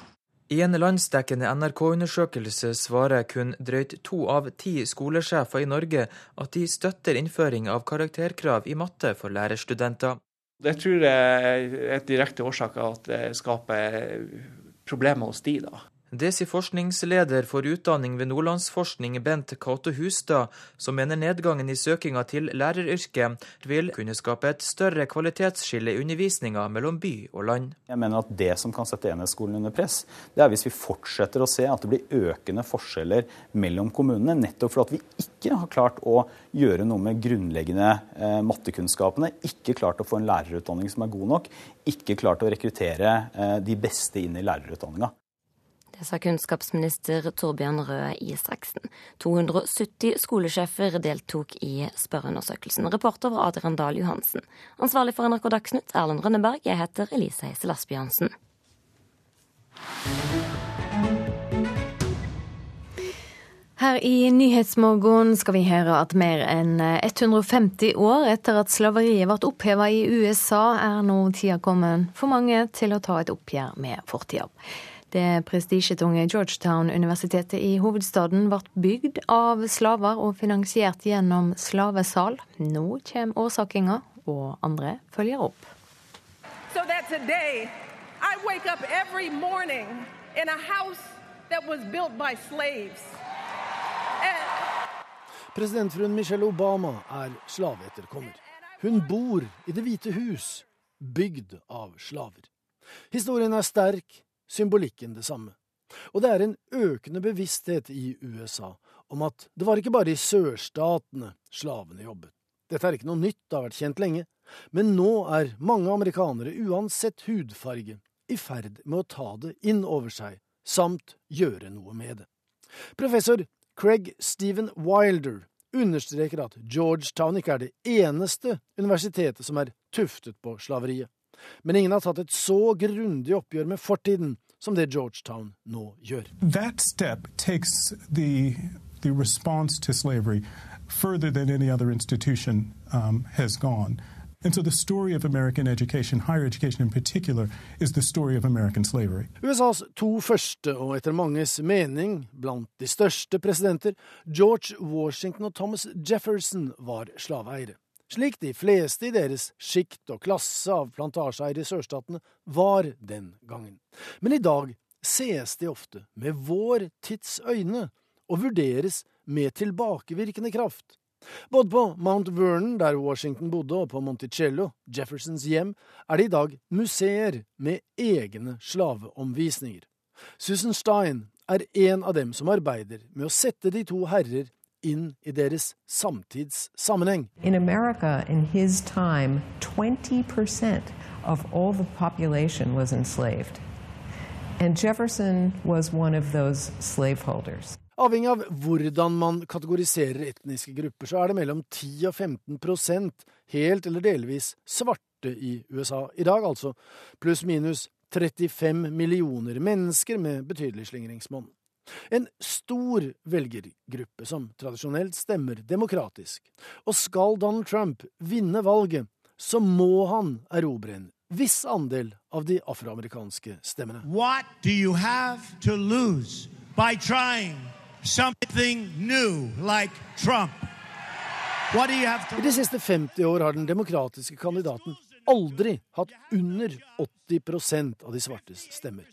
I en landsdekkende NRK-undersøkelse svarer kun drøyt to av ti skolesjefer i Norge at de støtter innføring av karakterkrav i matte for lærerstudenter. Det tror jeg er et direkte årsak at det skaper problemer hos de, da. Det sier forskningsleder for utdanning ved Nordlandsforskning, Bent Cato Hustad, som mener nedgangen i søkinga til læreryrket vil kunne skape et større kvalitetsskille i undervisninga mellom by og land. Jeg mener at Det som kan sette enhetsskolen under press, det er hvis vi fortsetter å se at det blir økende forskjeller mellom kommunene, nettopp fordi vi ikke har klart å gjøre noe med grunnleggende eh, mattekunnskapene, ikke klart å få en lærerutdanning som er god nok, ikke klart å rekruttere eh, de beste inn i lærerutdanninga. Det sa kunnskapsminister Torbjørn Røe Isaksen. 270 skolesjefer deltok i spørreundersøkelsen. Reporter var Adrian Dahl Johansen. Ansvarlig for NRK Dagsnytt, Erlend Rønneberg. Jeg heter Elise Heisel Asbjørnsen. Her i Nyhetsmorgen skal vi høre at mer enn 150 år etter at slaveriet ble oppheva i USA, er nå tida kommet for mange til å ta et oppgjør med fortida. Det prestisjetunge Georgetown-universitetet i hovedstaden ble bygd av slaver og finansiert gjennom slavesal. Nå kommer årsakinga, og andre følger opp. So that today, I wake up every morning in a house that was built by slaves. Presidentfruen Michelle Obama er slaveetterkommer. Hun bor i Det hvite hus, bygd av slaver. Historien er sterk, symbolikken det samme. Og det er en økende bevissthet i USA om at det var ikke bare i sørstatene slavene jobbet. Dette er ikke noe nytt, det har vært kjent lenge, men nå er mange amerikanere, uansett hudfarge, i ferd med å ta det inn over seg, samt gjøre noe med det. Professor Craig Stephen Wilder understreker at Georgetown ikke er det eneste universitetet som er tuftet på slaveriet. Men ingen har tatt et så grundig oppgjør med fortiden som det Georgetown nå gjør. That step takes the, the response to slavery further than any other institution um, has gone. And so the story of American education, higher education in particular, is the story of American slavery. USAs to første, og etter manges mening blant de største presidenter, George Washington og Thomas Jefferson, var slaveeiere slik de fleste i deres sjikt og klasse av plantasjeeiere i sørstatene var den gangen. Men i dag sees de ofte med vår tids øyne og vurderes med tilbakevirkende kraft. Både på Mount Vernon, der Washington bodde, og på Monticello, Jeffersons hjem, er det i dag museer med egne slaveomvisninger. Susan Stein er en av dem som arbeider med å sette de to herrer inn i deres samtidssammenheng. In America, in his time, 20% of all the population was enslaved. And Jefferson was one of those slaveholders. Avhengig av hvordan man kategoriserer etniske grupper, så er det mellom 10 og 15% helt eller delvis svarte i USA i dag, altså pluss minus 35 millioner mennesker med betydelig slingringsmonn. En stor velgergruppe som tradisjonelt stemmer demokratisk. Og skal Donald Trump vinne valget, så må han erobre en viss andel av de afroamerikanske stemmene. What do you have to lose by trying something new like Trump? I de siste 50 år har den demokratiske kandidaten aldri hatt under 80% av de svartes stemmer.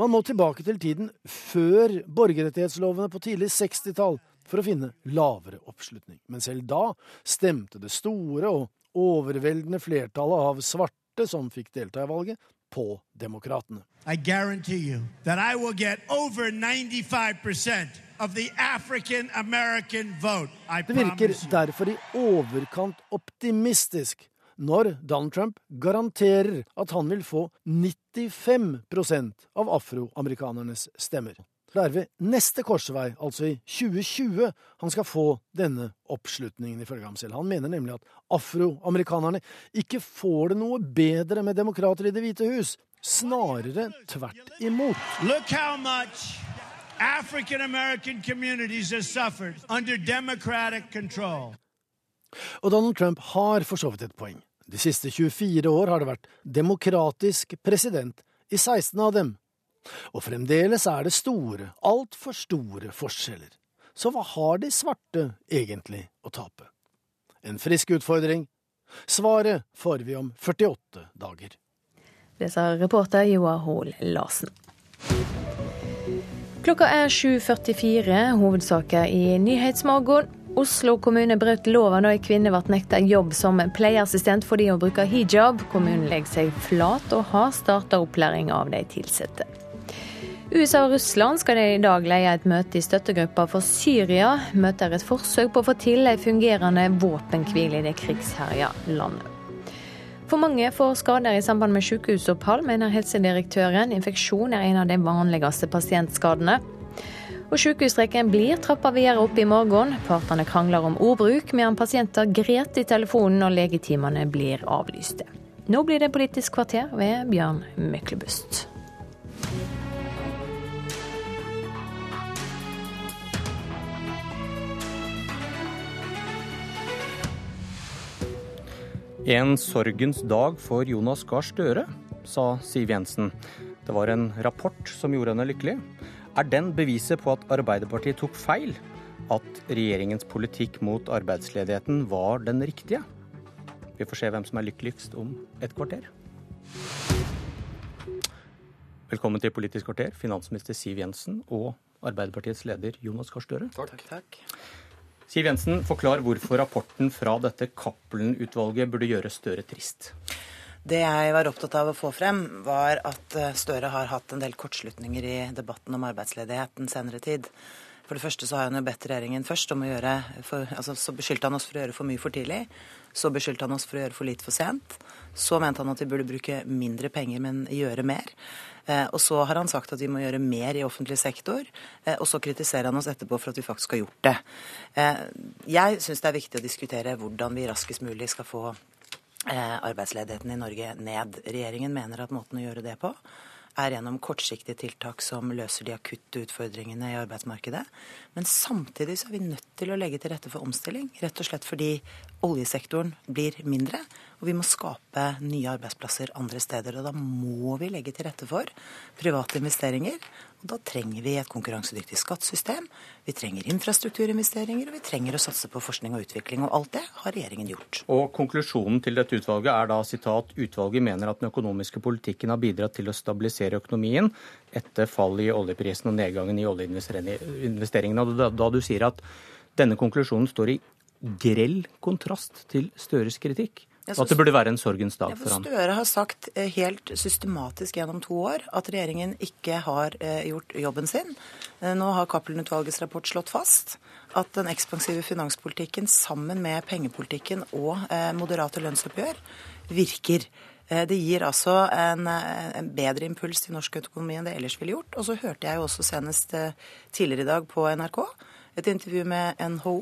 Man må tilbake til tiden før borgerrettighetslovene på tidlig 60-tall for å finne lavere oppslutning. Men selv da stemte det store og overveldende flertallet av svarte som fikk delta i valget, på demokratene. I guarantee you that I will get over 95% of the African American vote. I Det virker derfor i overkant optimistisk når Donald Trump garanterer at han vil få 95% av afroamerikanernes stemmer. Det er ved neste korsvei, altså i 2020, han skal få denne oppslutningen, ifølge ham selv. Han mener nemlig at afroamerikanerne ikke får det noe bedre med demokrater i Det hvite hus. Snarere tvert imot. Look how much African American communities have suffered under Democratic control. Og Donald Trump har for så vidt et poeng. De siste 24 år har det vært demokratisk president i 16 av dem. Og fremdeles er det store, altfor store forskjeller. Så hva har de svarte egentlig å tape? En frisk utfordring? Svaret får vi om 48 dager. Det sa reporter Joar Hoel Larsen. Klokka er 7.44, hovedsaker i Nyhetsmorgen. Oslo kommune brøt loven da ei kvinne ble nekta jobb som pleieassistent fordi hun bruker hijab. Kommunen legger seg flat og har starta opplæring av de ansatte. USA og Russland skal i dag leie et møte i støttegruppa for Syria. Møtet er et forsøk på å få til en fungerende våpenhvile i det krigsherja landet. For mange får skader i samband med sykehusopphold, mener helsedirektøren. Infeksjon er en av de vanligste pasientskadene. Og Sykehusstreiken blir trappa videre opp i morgen. Partene krangler om ordbruk, medan pasienter gret i telefonen når legetimene blir avlyste. Nå blir det Politisk kvarter ved Bjørn Myklebust. En sorgens dag for Jonas Gahr Støre, sa Siv Jensen. Det var en rapport som gjorde henne lykkelig. Er den beviset på at Arbeiderpartiet tok feil? At regjeringens politikk mot arbeidsledigheten var den riktige? Vi får se hvem som er lykkeligst om et kvarter. Velkommen til Politisk kvarter, finansminister Siv Jensen og Arbeiderpartiets leder Jonas Gahr Støre. Takk. Siv Jensen, forklar hvorfor rapporten fra dette Cappelen-utvalget burde gjøre Støre trist. Det jeg var opptatt av å få frem, var at eh, Støre har hatt en del kortslutninger i debatten om arbeidsledighet den senere tid. For det første så har han jo bedt regjeringen først om å gjøre for, altså Så beskyldte han oss for å gjøre for mye for tidlig. Så beskyldte han oss for å gjøre for lite for sent. Så mente han at vi burde bruke mindre penger, men gjøre mer. Eh, og så har han sagt at vi må gjøre mer i offentlig sektor. Eh, og så kritiserer han oss etterpå for at vi faktisk har gjort det. Eh, jeg syns det er viktig å diskutere hvordan vi raskest mulig skal få arbeidsledigheten i Norge ned. Regjeringen mener at måten å gjøre det på er gjennom kortsiktige tiltak som løser de akutte utfordringene i arbeidsmarkedet. Men samtidig så er vi nødt til å legge til rette for omstilling. Rett og slett fordi oljesektoren blir mindre, og vi må skape nye arbeidsplasser andre steder. Og da må vi legge til rette for private investeringer. Og da trenger vi et konkurransedyktig skattesystem, vi trenger infrastrukturinvesteringer, og vi trenger å satse på forskning og utvikling. Og alt det har regjeringen gjort. Og konklusjonen til dette utvalget er da sitat utvalget mener at den økonomiske politikken har bidratt til å stabilisere økonomien etter fallet i oljeprisen og nedgangen i oljeinvesteringene. Og da, da du sier at denne konklusjonen står i grell kontrast til Støres kritikk, og at det burde være en sorgens dag for ham. Støre har sagt eh, helt systematisk gjennom to år at regjeringen ikke har eh, gjort jobben sin. Eh, Nå har Cappelen-utvalgets rapport slått fast at den ekspansive finanspolitikken sammen med pengepolitikken og moderate lønnsoppgjør virker. Det gir altså en, en bedre impuls til norsk økonomi enn det ellers ville gjort. Og så hørte jeg jo også senest tidligere i dag på NRK et intervju med NHO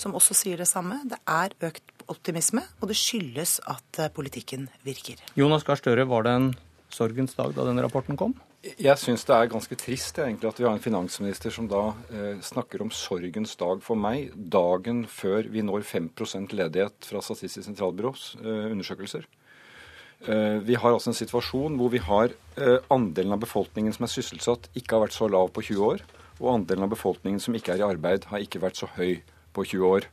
som også sier det samme. Det er økt optimisme, og det skyldes at eh, politikken virker. Jonas Gahr Støre, var det en sorgens dag da denne rapporten kom? Jeg syns det er ganske trist egentlig, at vi har en finansminister som da eh, snakker om sorgens dag for meg, dagen før vi når 5% ledighet fra Statistisk sentralbyrås eh, undersøkelser. Eh, vi har altså en situasjon hvor vi har eh, andelen av befolkningen som er sysselsatt, ikke har vært så lav på 20 år, og andelen av befolkningen som ikke er i arbeid, har ikke vært så høy på 20 år.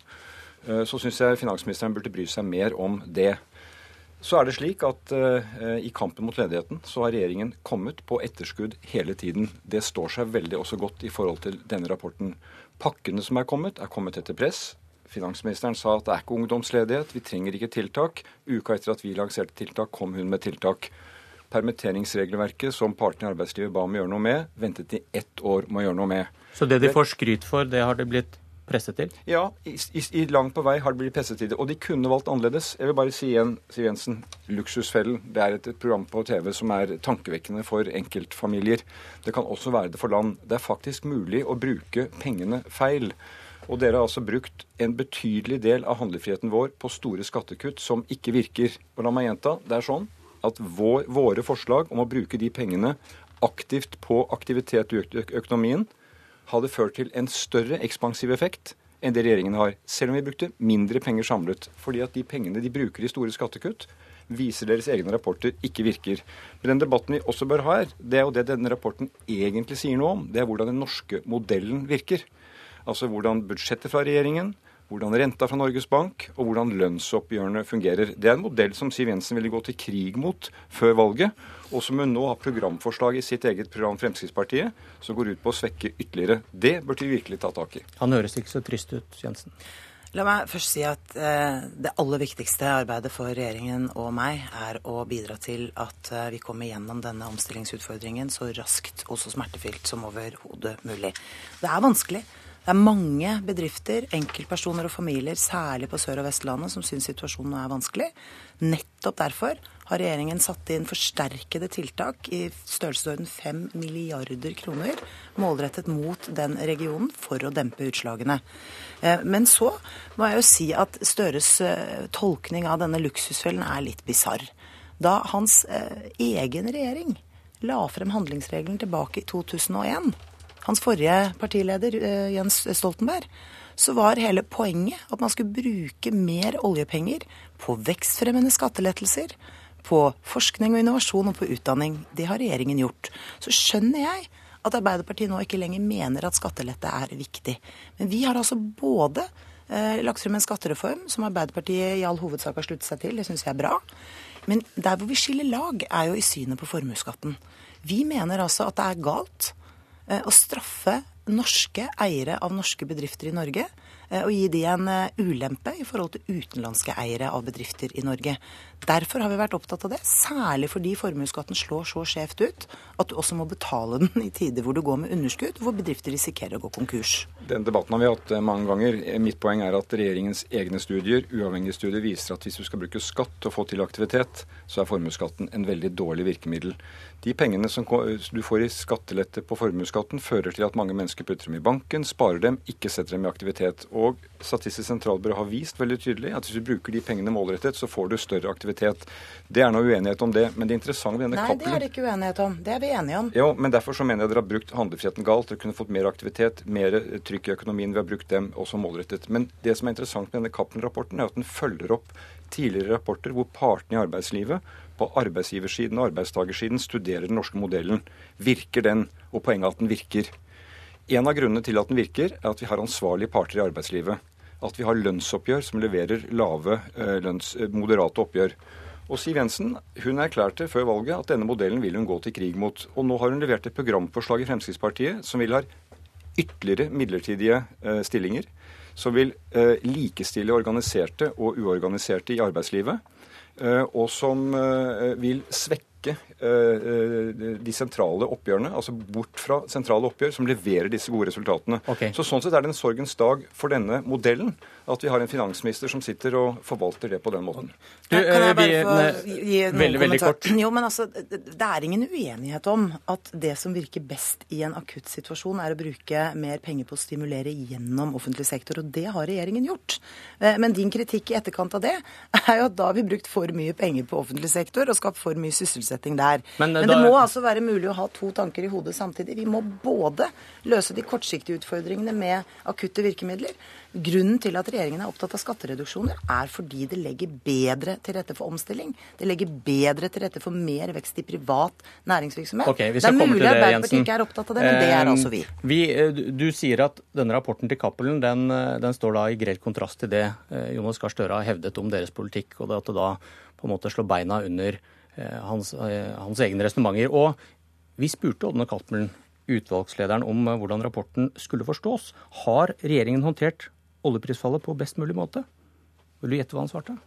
Eh, Så syns jeg finansministeren burde bry seg mer om det. Så er det slik at eh, i kampen mot ledigheten så har regjeringen kommet på etterskudd hele tiden. Det står seg veldig også godt i forhold til denne rapporten. Pakkene som er kommet, er kommet etter press Finansministeren sa at det er ikke ungdomsledighet, vi trenger ikke tiltak. Uka etter at vi lanserte tiltak, kom hun med tiltak. Permitteringsregelverket som partene i arbeidslivet ba om å gjøre noe med, ventet i ett år med å gjøre noe med. Så det de får skryt for, det har det blitt presset til? Ja, i, i, langt på vei har det blitt presset til det. Og de kunne valgt annerledes. Jeg vil bare si igjen, Siv Jensen, Luksusfellen. Det er et, et, program på TV som er tankevekkende for enkeltfamilier. Det kan også være det for land. Det er faktisk mulig å bruke pengene feil. Og dere har altså brukt en betydelig del av handlefriheten vår på store skattekutt som ikke virker. Og la meg gjenta, det er sånn at vår, våre forslag om å bruke de pengene aktivt på aktivitet i økonomien hadde ført til en større ekspansiv effekt enn det regjeringen har, selv om vi brukte mindre penger samlet. Fordi at de pengene de bruker i store skattekutt, viser deres egne rapporter ikke virker. Men den debatten vi også bør ha her, det er jo det denne rapporten egentlig sier noe om. Det er hvordan den norske modellen virker. Altså hvordan budsjettet fra regjeringen, hvordan renta fra Norges Bank og hvordan lønnsoppgjørene fungerer. Det er en modell som Siv Jensen ville gå til krig mot før valget, og som hun nå har programforslag i sitt eget program Fremskrittspartiet, som går ut på å svekke ytterligere. Det burde vi virkelig ta tak i. Han høres ikke så trist ut, Jensen. La meg først si at eh, det aller viktigste arbeidet for regjeringen og meg er å bidra til at eh, vi kommer gjennom denne omstillingsutfordringen så raskt og så smertefylt som overhodet mulig. Det er vanskelig. Det er mange bedrifter, enkeltpersoner og familier, særlig på Sør- og Vestlandet, som syns situasjonen er vanskelig. Nettopp derfor har regjeringen satt inn forsterkede tiltak i størrelsesorden 5 milliarder kroner målrettet mot den regionen for å dempe utslagene. Eh, men så må jeg jo si at Støres eh, tolkning av denne luksusfellen er litt bisarr. Da hans eh, egen regjering la frem handlingsregelen tilbake i 2001 hans forrige partileder, eh, Jens Stoltenberg, så var hele poenget at man skulle bruke mer oljepenger på vekstfremmende skattelettelser, på forskning og innovasjon og på utdanning. Det har regjeringen gjort. Så skjønner jeg at Arbeiderpartiet nå ikke lenger mener at skattelette er viktig. Men vi har altså både eh, lagt frem en skattereform som Arbeiderpartiet i all hovedsak har sluttet seg til, det syns jeg er bra. Men der hvor vi skiller lag, er jo i synet på formuesskatten. Vi mener altså at det er galt å straffe norske eiere av norske bedrifter i Norge Eh, og gi de en eh, ulempe i forhold til utenlandske eiere av bedrifter i Norge. Derfor har vi vært opptatt av det, særlig fordi formuesskatten slår så skjevt ut at du også må betale den i tider hvor du går med underskudd, hvor bedrifter risikerer å gå konkurs. Den debatten har vi hatt eh, mange ganger. Mitt poeng er at regjeringens egne studier, uavhengige studier, viser at hvis du skal bruke skatt til å få til aktivitet, så er formuesskatten en veldig dårlig virkemiddel. De pengene som du får i skattelette på formuesskatten, fører til at mange mennesker putter dem i banken, sparer dem, ikke setter dem i aktivitet. Og Statistisk sentralbyrå har vist veldig tydelig at hvis du bruker de pengene målrettet, så får du større aktivitet. Det er noe uenighet om det. Men det interessante med denne Nei, Nei, det er det ikke uenighet om. Det er vi enige om. Jo, men derfor så mener jeg dere har brukt handlefriheten galt. Dere kunne fått mer aktivitet, mer trykk i økonomien. Vi har brukt dem også målrettet. Men det som er interessant med denne Cappelen-rapporten, er at den følger opp tidligere rapporter hvor partene i arbeidslivet på arbeidsgiversiden og arbeidstakersiden studerer den norske modellen. Virker den? Og poenget er at den virker. En av grunnene til at den virker, er at vi har ansvarlige parter i arbeidslivet. At vi har lønnsoppgjør som leverer lave, eh, lønns, eh, moderate oppgjør. Og Siv Jensen hun erklærte før valget at denne modellen vil hun gå til krig mot. Og nå har hun levert et programforslag i Fremskrittspartiet som vil ha ytterligere midlertidige eh, stillinger. Som vil likestille organiserte og uorganiserte i arbeidslivet. Og som vil svekke ikke eh, eh, de sentrale oppgjørene, altså bort fra sentrale oppgjør som leverer disse gode resultatene. Okay. Så Sånn sett er det en sorgens dag for denne modellen at vi har en finansminister som sitter og forvalter det på den måten. Du, kan jeg eh, bare få gi noen veldig, veldig kort. Jo, men altså, Det er ingen uenighet om at det som virker best i en akutt situasjon, er å bruke mer penger på å stimulere gjennom offentlig sektor, og det har regjeringen gjort. Men din kritikk i etterkant av det er jo at da har vi brukt for mye penger på offentlig sektor og skapt for mye sysselsetting sysselsetting der. Men, Men det da... må altså være mulig å ha to tanker i hodet samtidig. Vi må både løse de kortsiktige utfordringene med akutte virkemidler. Grunnen til at regjeringen er opptatt av skattereduksjoner, er fordi det legger bedre til rette for omstilling. Det legger bedre til rette for mer vekst i privat næringsvirksomhet. Okay, det er mulig Arbeiderpartiet ikke er opptatt av det, men det er altså vi. Eh, vi eh, du sier at denne rapporten til Cappelen den, eh, den, står da i grell kontrast til det Jonas Gahr Støre har hevdet om deres politikk, og at det da på en måte slår beina under Eh, hans, eh, hans egne resonnementer. Og vi spurte Odne Cappelen, utvalgslederen, om eh, hvordan rapporten skulle forstås. Har regjeringen håndtert oljeprisfallet på best mulig måte? Vil du gjette hva han svarte?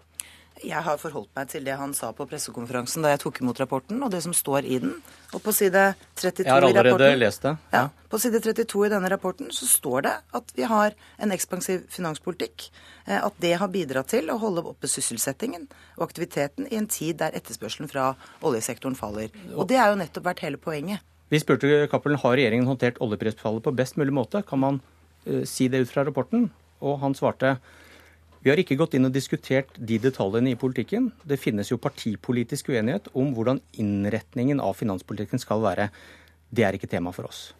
Jeg har forholdt meg til det han sa på pressekonferansen da jeg tok imot rapporten, og det som står i den. Og på side 32 Jeg har allerede lest det. Ja, på side 32 i denne rapporten så står det at vi har en ekspansiv finanspolitikk. eh, At det har bidratt til å holde oppe sysselsettingen og aktiviteten i en tid der etterspørselen fra oljesektoren faller. Og det er jo nettopp vært hele poenget. Vi spurte Cappelen har regjeringen håndtert oljeprisfallet på best mulig måte. Kan man uh, si det ut fra rapporten? Og han svarte vi har ikke gått inn og diskutert de detaljene i politikken. Det finnes jo partipolitisk uenighet om hvordan innretningen av finanspolitikken skal være. Det er ikke tema for oss.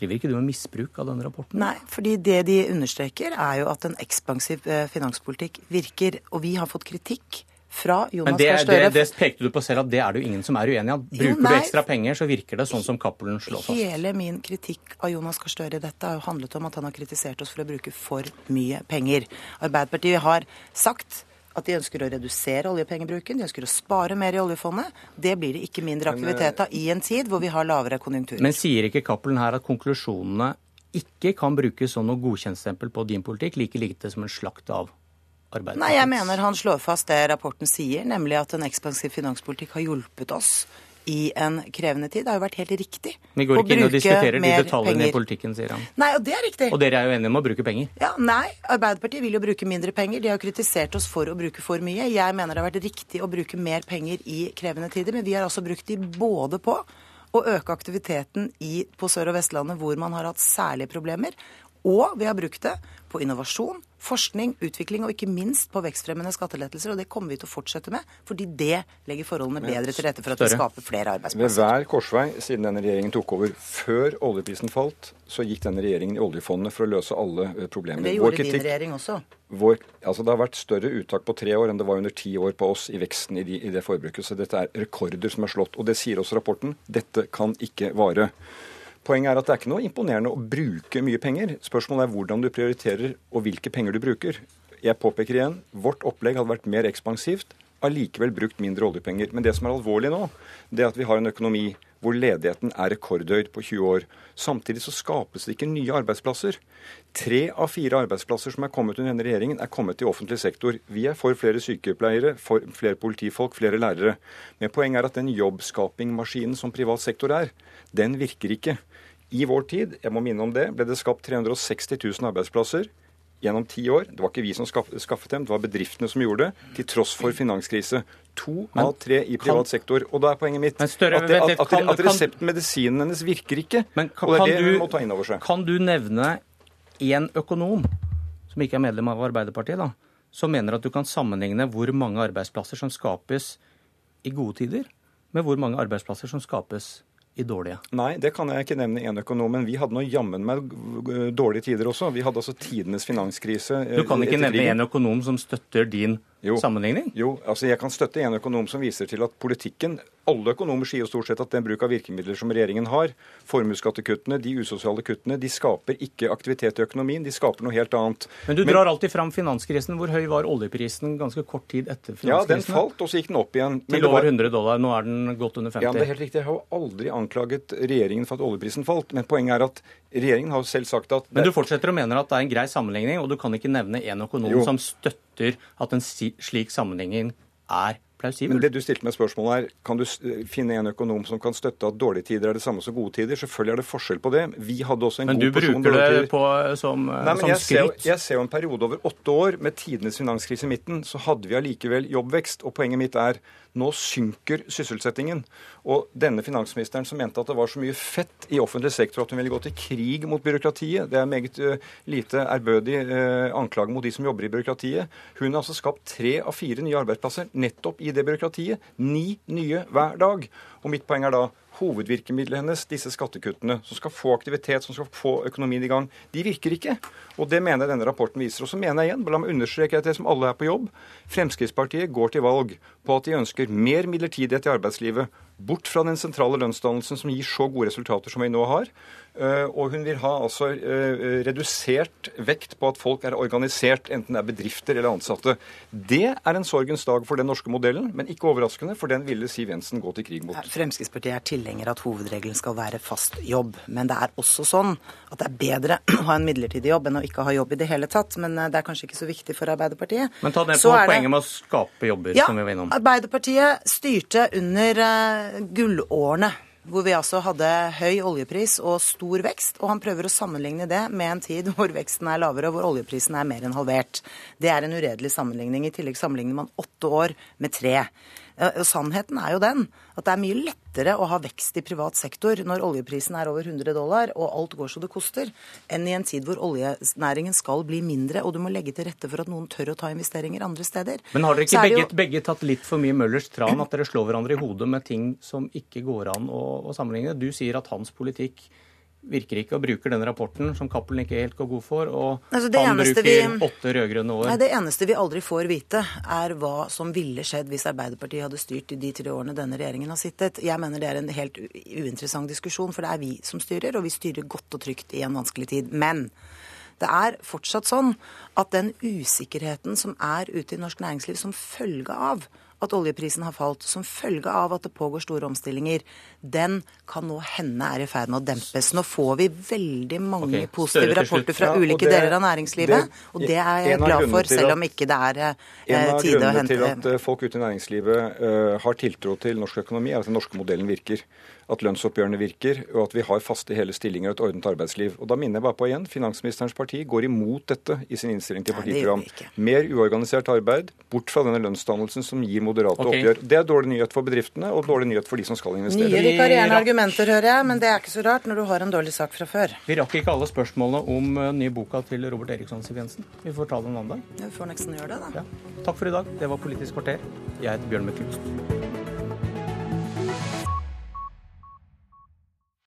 Driver ikke du med misbruk av denne rapporten? Nei, fordi det de understreker er jo at en ekspansiv eh, finanspolitikk virker. Og vi har fått kritikk fra Jonas det, Gahr Støre. det pekte du på selv at det er det jo ingen som er uenig i. Bruker Jo, du ekstra penger, så virker det sånn som Cappelen slår fast. Hele min kritikk av Jonas Gahr Støre i dette har jo handlet om at han har kritisert oss for å bruke for mye penger. Arbeiderpartiet har sagt at de ønsker å redusere oljepengebruken, de ønsker å spare mer i oljefondet. Det blir det ikke mindre eh, aktivitet av i en tid hvor vi har lavere konjunkturer. Men sier ikke Cappelen her at konklusjonene ikke kan brukes som noe godkjentstempel på din politikk, like lite som en slakt av Arbeiderpartiet? Nei, jeg mener han slår fast det rapporten sier, nemlig at en ekspansiv finanspolitikk har hjulpet oss i en krevende tid. Det har jo vært helt riktig å bruke mer penger. Vi går ikke inn og diskuterer de detaljene i politikken, sier han. Nei, og det er riktig. Og dere er jo enige om å bruke penger? Ja, Nei, Arbeiderpartiet vil jo bruke mindre penger. De har jo kritisert oss for å bruke for mye. Jeg mener det har vært riktig å bruke mer penger i krevende tider, men vi har altså brukt de både på å øke aktiviteten i, på Sør- og Vestlandet, hvor man har hatt særlige problemer, og vi har brukt det på innovasjon, forskning, utvikling og ikke minst på vekstfremmende skattelettelser. Og det kommer vi til å fortsette med, fordi det legger forholdene bedre til rette for at vi skaper flere arbeidsplasser. Ved hver korsvei siden denne regjeringen tok over, før oljeprisen falt, så gikk denne regjeringen i oljefondet for å løse alle eh, problemer. Det gjorde gjorde din regjering også. Vår, altså det har vært større uttak på tre år enn det var under ti år på oss i veksten i, de, i det forbruket. Så dette er rekorder som er slått. Og det sier også rapporten. Dette kan ikke vare. Poenget er at det er ikke noe imponerende å bruke mye penger. Spørsmålet er hvordan du prioriterer og hvilke penger du bruker. Jeg påpeker igjen, vårt opplegg hadde vært mer ekspansivt, allikevel brukt mindre oljepenger. Men det som er alvorlig nå, det er at vi har en økonomi hvor ledigheten er rekordhøy på 20 år. Samtidig så skapes det ikke nye arbeidsplasser. Tre av fire arbeidsplasser som er kommet under denne regjeringen, er kommet i offentlig sektor. Vi er for flere sykepleiere, for flere politifolk, flere lærere. Men poenget er at den jobbskapingmaskinen som privat sektor er, den virker ikke. I vår tid, jeg må minne om det, ble det skapt 360 000 arbeidsplasser gjennom ti år. Det var ikke vi som skaffet dem, det var bedriftene som gjorde det, til tross for finanskrise. To Men av tre i kan- sektor. Og da er poenget mitt større, at, det, at, at, kan- at resepten, medisinen hennes, virker ikke. Men kan, og det er det du, hun må ta inn over seg. Kan du nevne én økonom, som ikke er medlem av Arbeiderpartiet, da, som mener at du kan sammenligne hvor mange arbeidsplasser som skapes i gode tider, med hvor mange arbeidsplasser som skapes i dårlige? Nei, det kan jeg ikke nevne én økonom, men vi hadde nå jammen meg dårlige tider også. Vi hadde altså tidenes finanskrise. eh, Du kan ikke nevne én økonom som støtter din sammenligning? Jo, altså jeg kan støtte en økonom som viser til at politikken Alle økonomer sier jo stort sett at den bruk av virkemidler som regjeringen har, formuesskattekuttene, de usosiale kuttene, de skaper ikke aktivitet i økonomien, de skaper noe helt annet. Men du drar alltid fram finanskrisen. Hvor høy var oljeprisen ganske kort tid etter finanskrisen? Ja, den falt, og så gikk den opp igjen. Men Til over 100 dollar. Nå er den godt under 50. Ja, det er helt riktig. Jeg har jo aldri anklaget regjeringen for at oljeprisen falt. Men poenget er at regjeringen har jo selv sagt at Men du fortsetter å mene at det er en grei sammenligning, og du kan ikke nevne en økonom Jo. som støtter at en slik sammenligning er plausibel. Men det du stilte meg spørsmålet er, kan du finne en økonom som kan støtte at dårlige tider er det samme som gode tider? Selvfølgelig er det forskjell på det. Vi hadde også en Men god du bruker det på, som, Nei, men som jeg ser, jo- jeg ser jo en periode over åtte år med tidenes finanskrise i midten, så hadde vi allikevel jobbvekst. Og poenget mitt er nå synker sysselsettingen. Og denne finansministeren som mente at det var så mye fett i offentlig sektor at hun ville gå til krig mot byråkratiet, det er meget uh, lite ærbødig uh, anklage mot de som jobber i byråkratiet. Hun har altså skapt tre av fire nye arbeidsplasser nettopp i det byråkratiet. Ni nye hver dag. Og mitt poeng er da hovedvirkemidlet hennes, disse skattekuttene, som skal få aktivitet, som skal få økonomien i gang, de virker ikke. Og det mener jeg denne rapporten viser. Og så mener jeg igjen, la meg understreke det som alle er på jobb, Fremskrittspartiet går til valg på at de ønsker mer midlertidighet i arbeidslivet, Bort fra den sentrale lønnsdannelsen som gir så gode resultater som vi nå har. Eh, og hun vil ha altså eh, redusert vekt på at folk er organisert, enten det er bedrifter eller ansatte. Det er en sorgens dag for den norske modellen, men ikke overraskende, for den ville Siv Jensen gå til krig mot. Fremskrittspartiet er tilhenger at hovedregelen skal være fast jobb. Men det er også sånn at det er bedre *clears throat* å ha en midlertidig jobb enn å ikke ha jobb i det hele tatt. Men eh, det er kanskje ikke så viktig for Arbeiderpartiet. Men ta det på poenget med å skape jobber, ja, som vi var innom. Arbeiderpartiet styrte under uh, gullårene hvor vi altså hadde høy oljepris og stor vekst. Og han prøver å sammenligne det med en tid hvor veksten er lavere og hvor oljeprisen er mer enn halvert. Det er en uredelig sammenligning. I tillegg sammenligner man åtte år med tre. Og Sannheten er jo den at det er mye lettere å ha vekst i privat sektor når oljeprisen er over 100 dollar og alt går så det koster, enn i en tid hvor oljenæringen skal bli mindre og du må legge til rette for at noen tør å ta investeringer andre steder. Men har dere ikke begge, jo... begge, tatt litt for mye Møllers tran, at dere slår hverandre i hodet med ting som ikke går an å, å sammenligne? Du sier at hans politikk virker ikke og bruker den rapporten som Cappelen ikke helt går god for, og altså han bruker vi, åtte rød-grønne år. Nei, Det eneste vi aldri får vite, er hva som ville skjedd hvis Arbeiderpartiet hadde styrt i de tre årene denne regjeringen har sittet. Jeg mener det er en helt uinteressant diskusjon, for det er vi som styrer, og vi styrer godt og trygt i en vanskelig tid. Men det er fortsatt sånn at den usikkerheten som er ute i norsk næringsliv som følge av at oljeprisen har falt som følge av at det pågår store omstillinger, den kan nå hende er i ferd med å dempes. Nå får vi veldig mange okay, positive rapporter fra ja, ulike det, deler av næringslivet, det, og det er jeg glad for, selv om ikke det er eh, tide å hente En av grunnene til at eh, folk ute i næringslivet uh, har tiltro til norsk økonomi, er at den norske modellen virker at lønnsoppgjørene virker, og at vi har faste hele stillinger og et ordnet arbeidsliv. Og Da minner jeg bare på igjen, finansministerens parti går imot dette i sin innstilling til partiprogram. Mer uorganisert arbeid, bort fra denne lønnsdannelsen som gir moderate okay. oppgjør. Det er dårlig nyhet for bedriftene og dårlig nyhet for de som skal investere. Nye vikarierende argumenter, hører jeg, men det er ikke så rart når du har en dårlig sak fra før. Vi rakk ikke alle spørsmålene om uh, nye boka til Robert Eriksson Siv Jensen. Vi får ta det en annen dag. vi får nesten gjøre det, da. Ja. Takk for i dag. Det var Politisk kvarter. Jeg heter Bjørn Myklebust.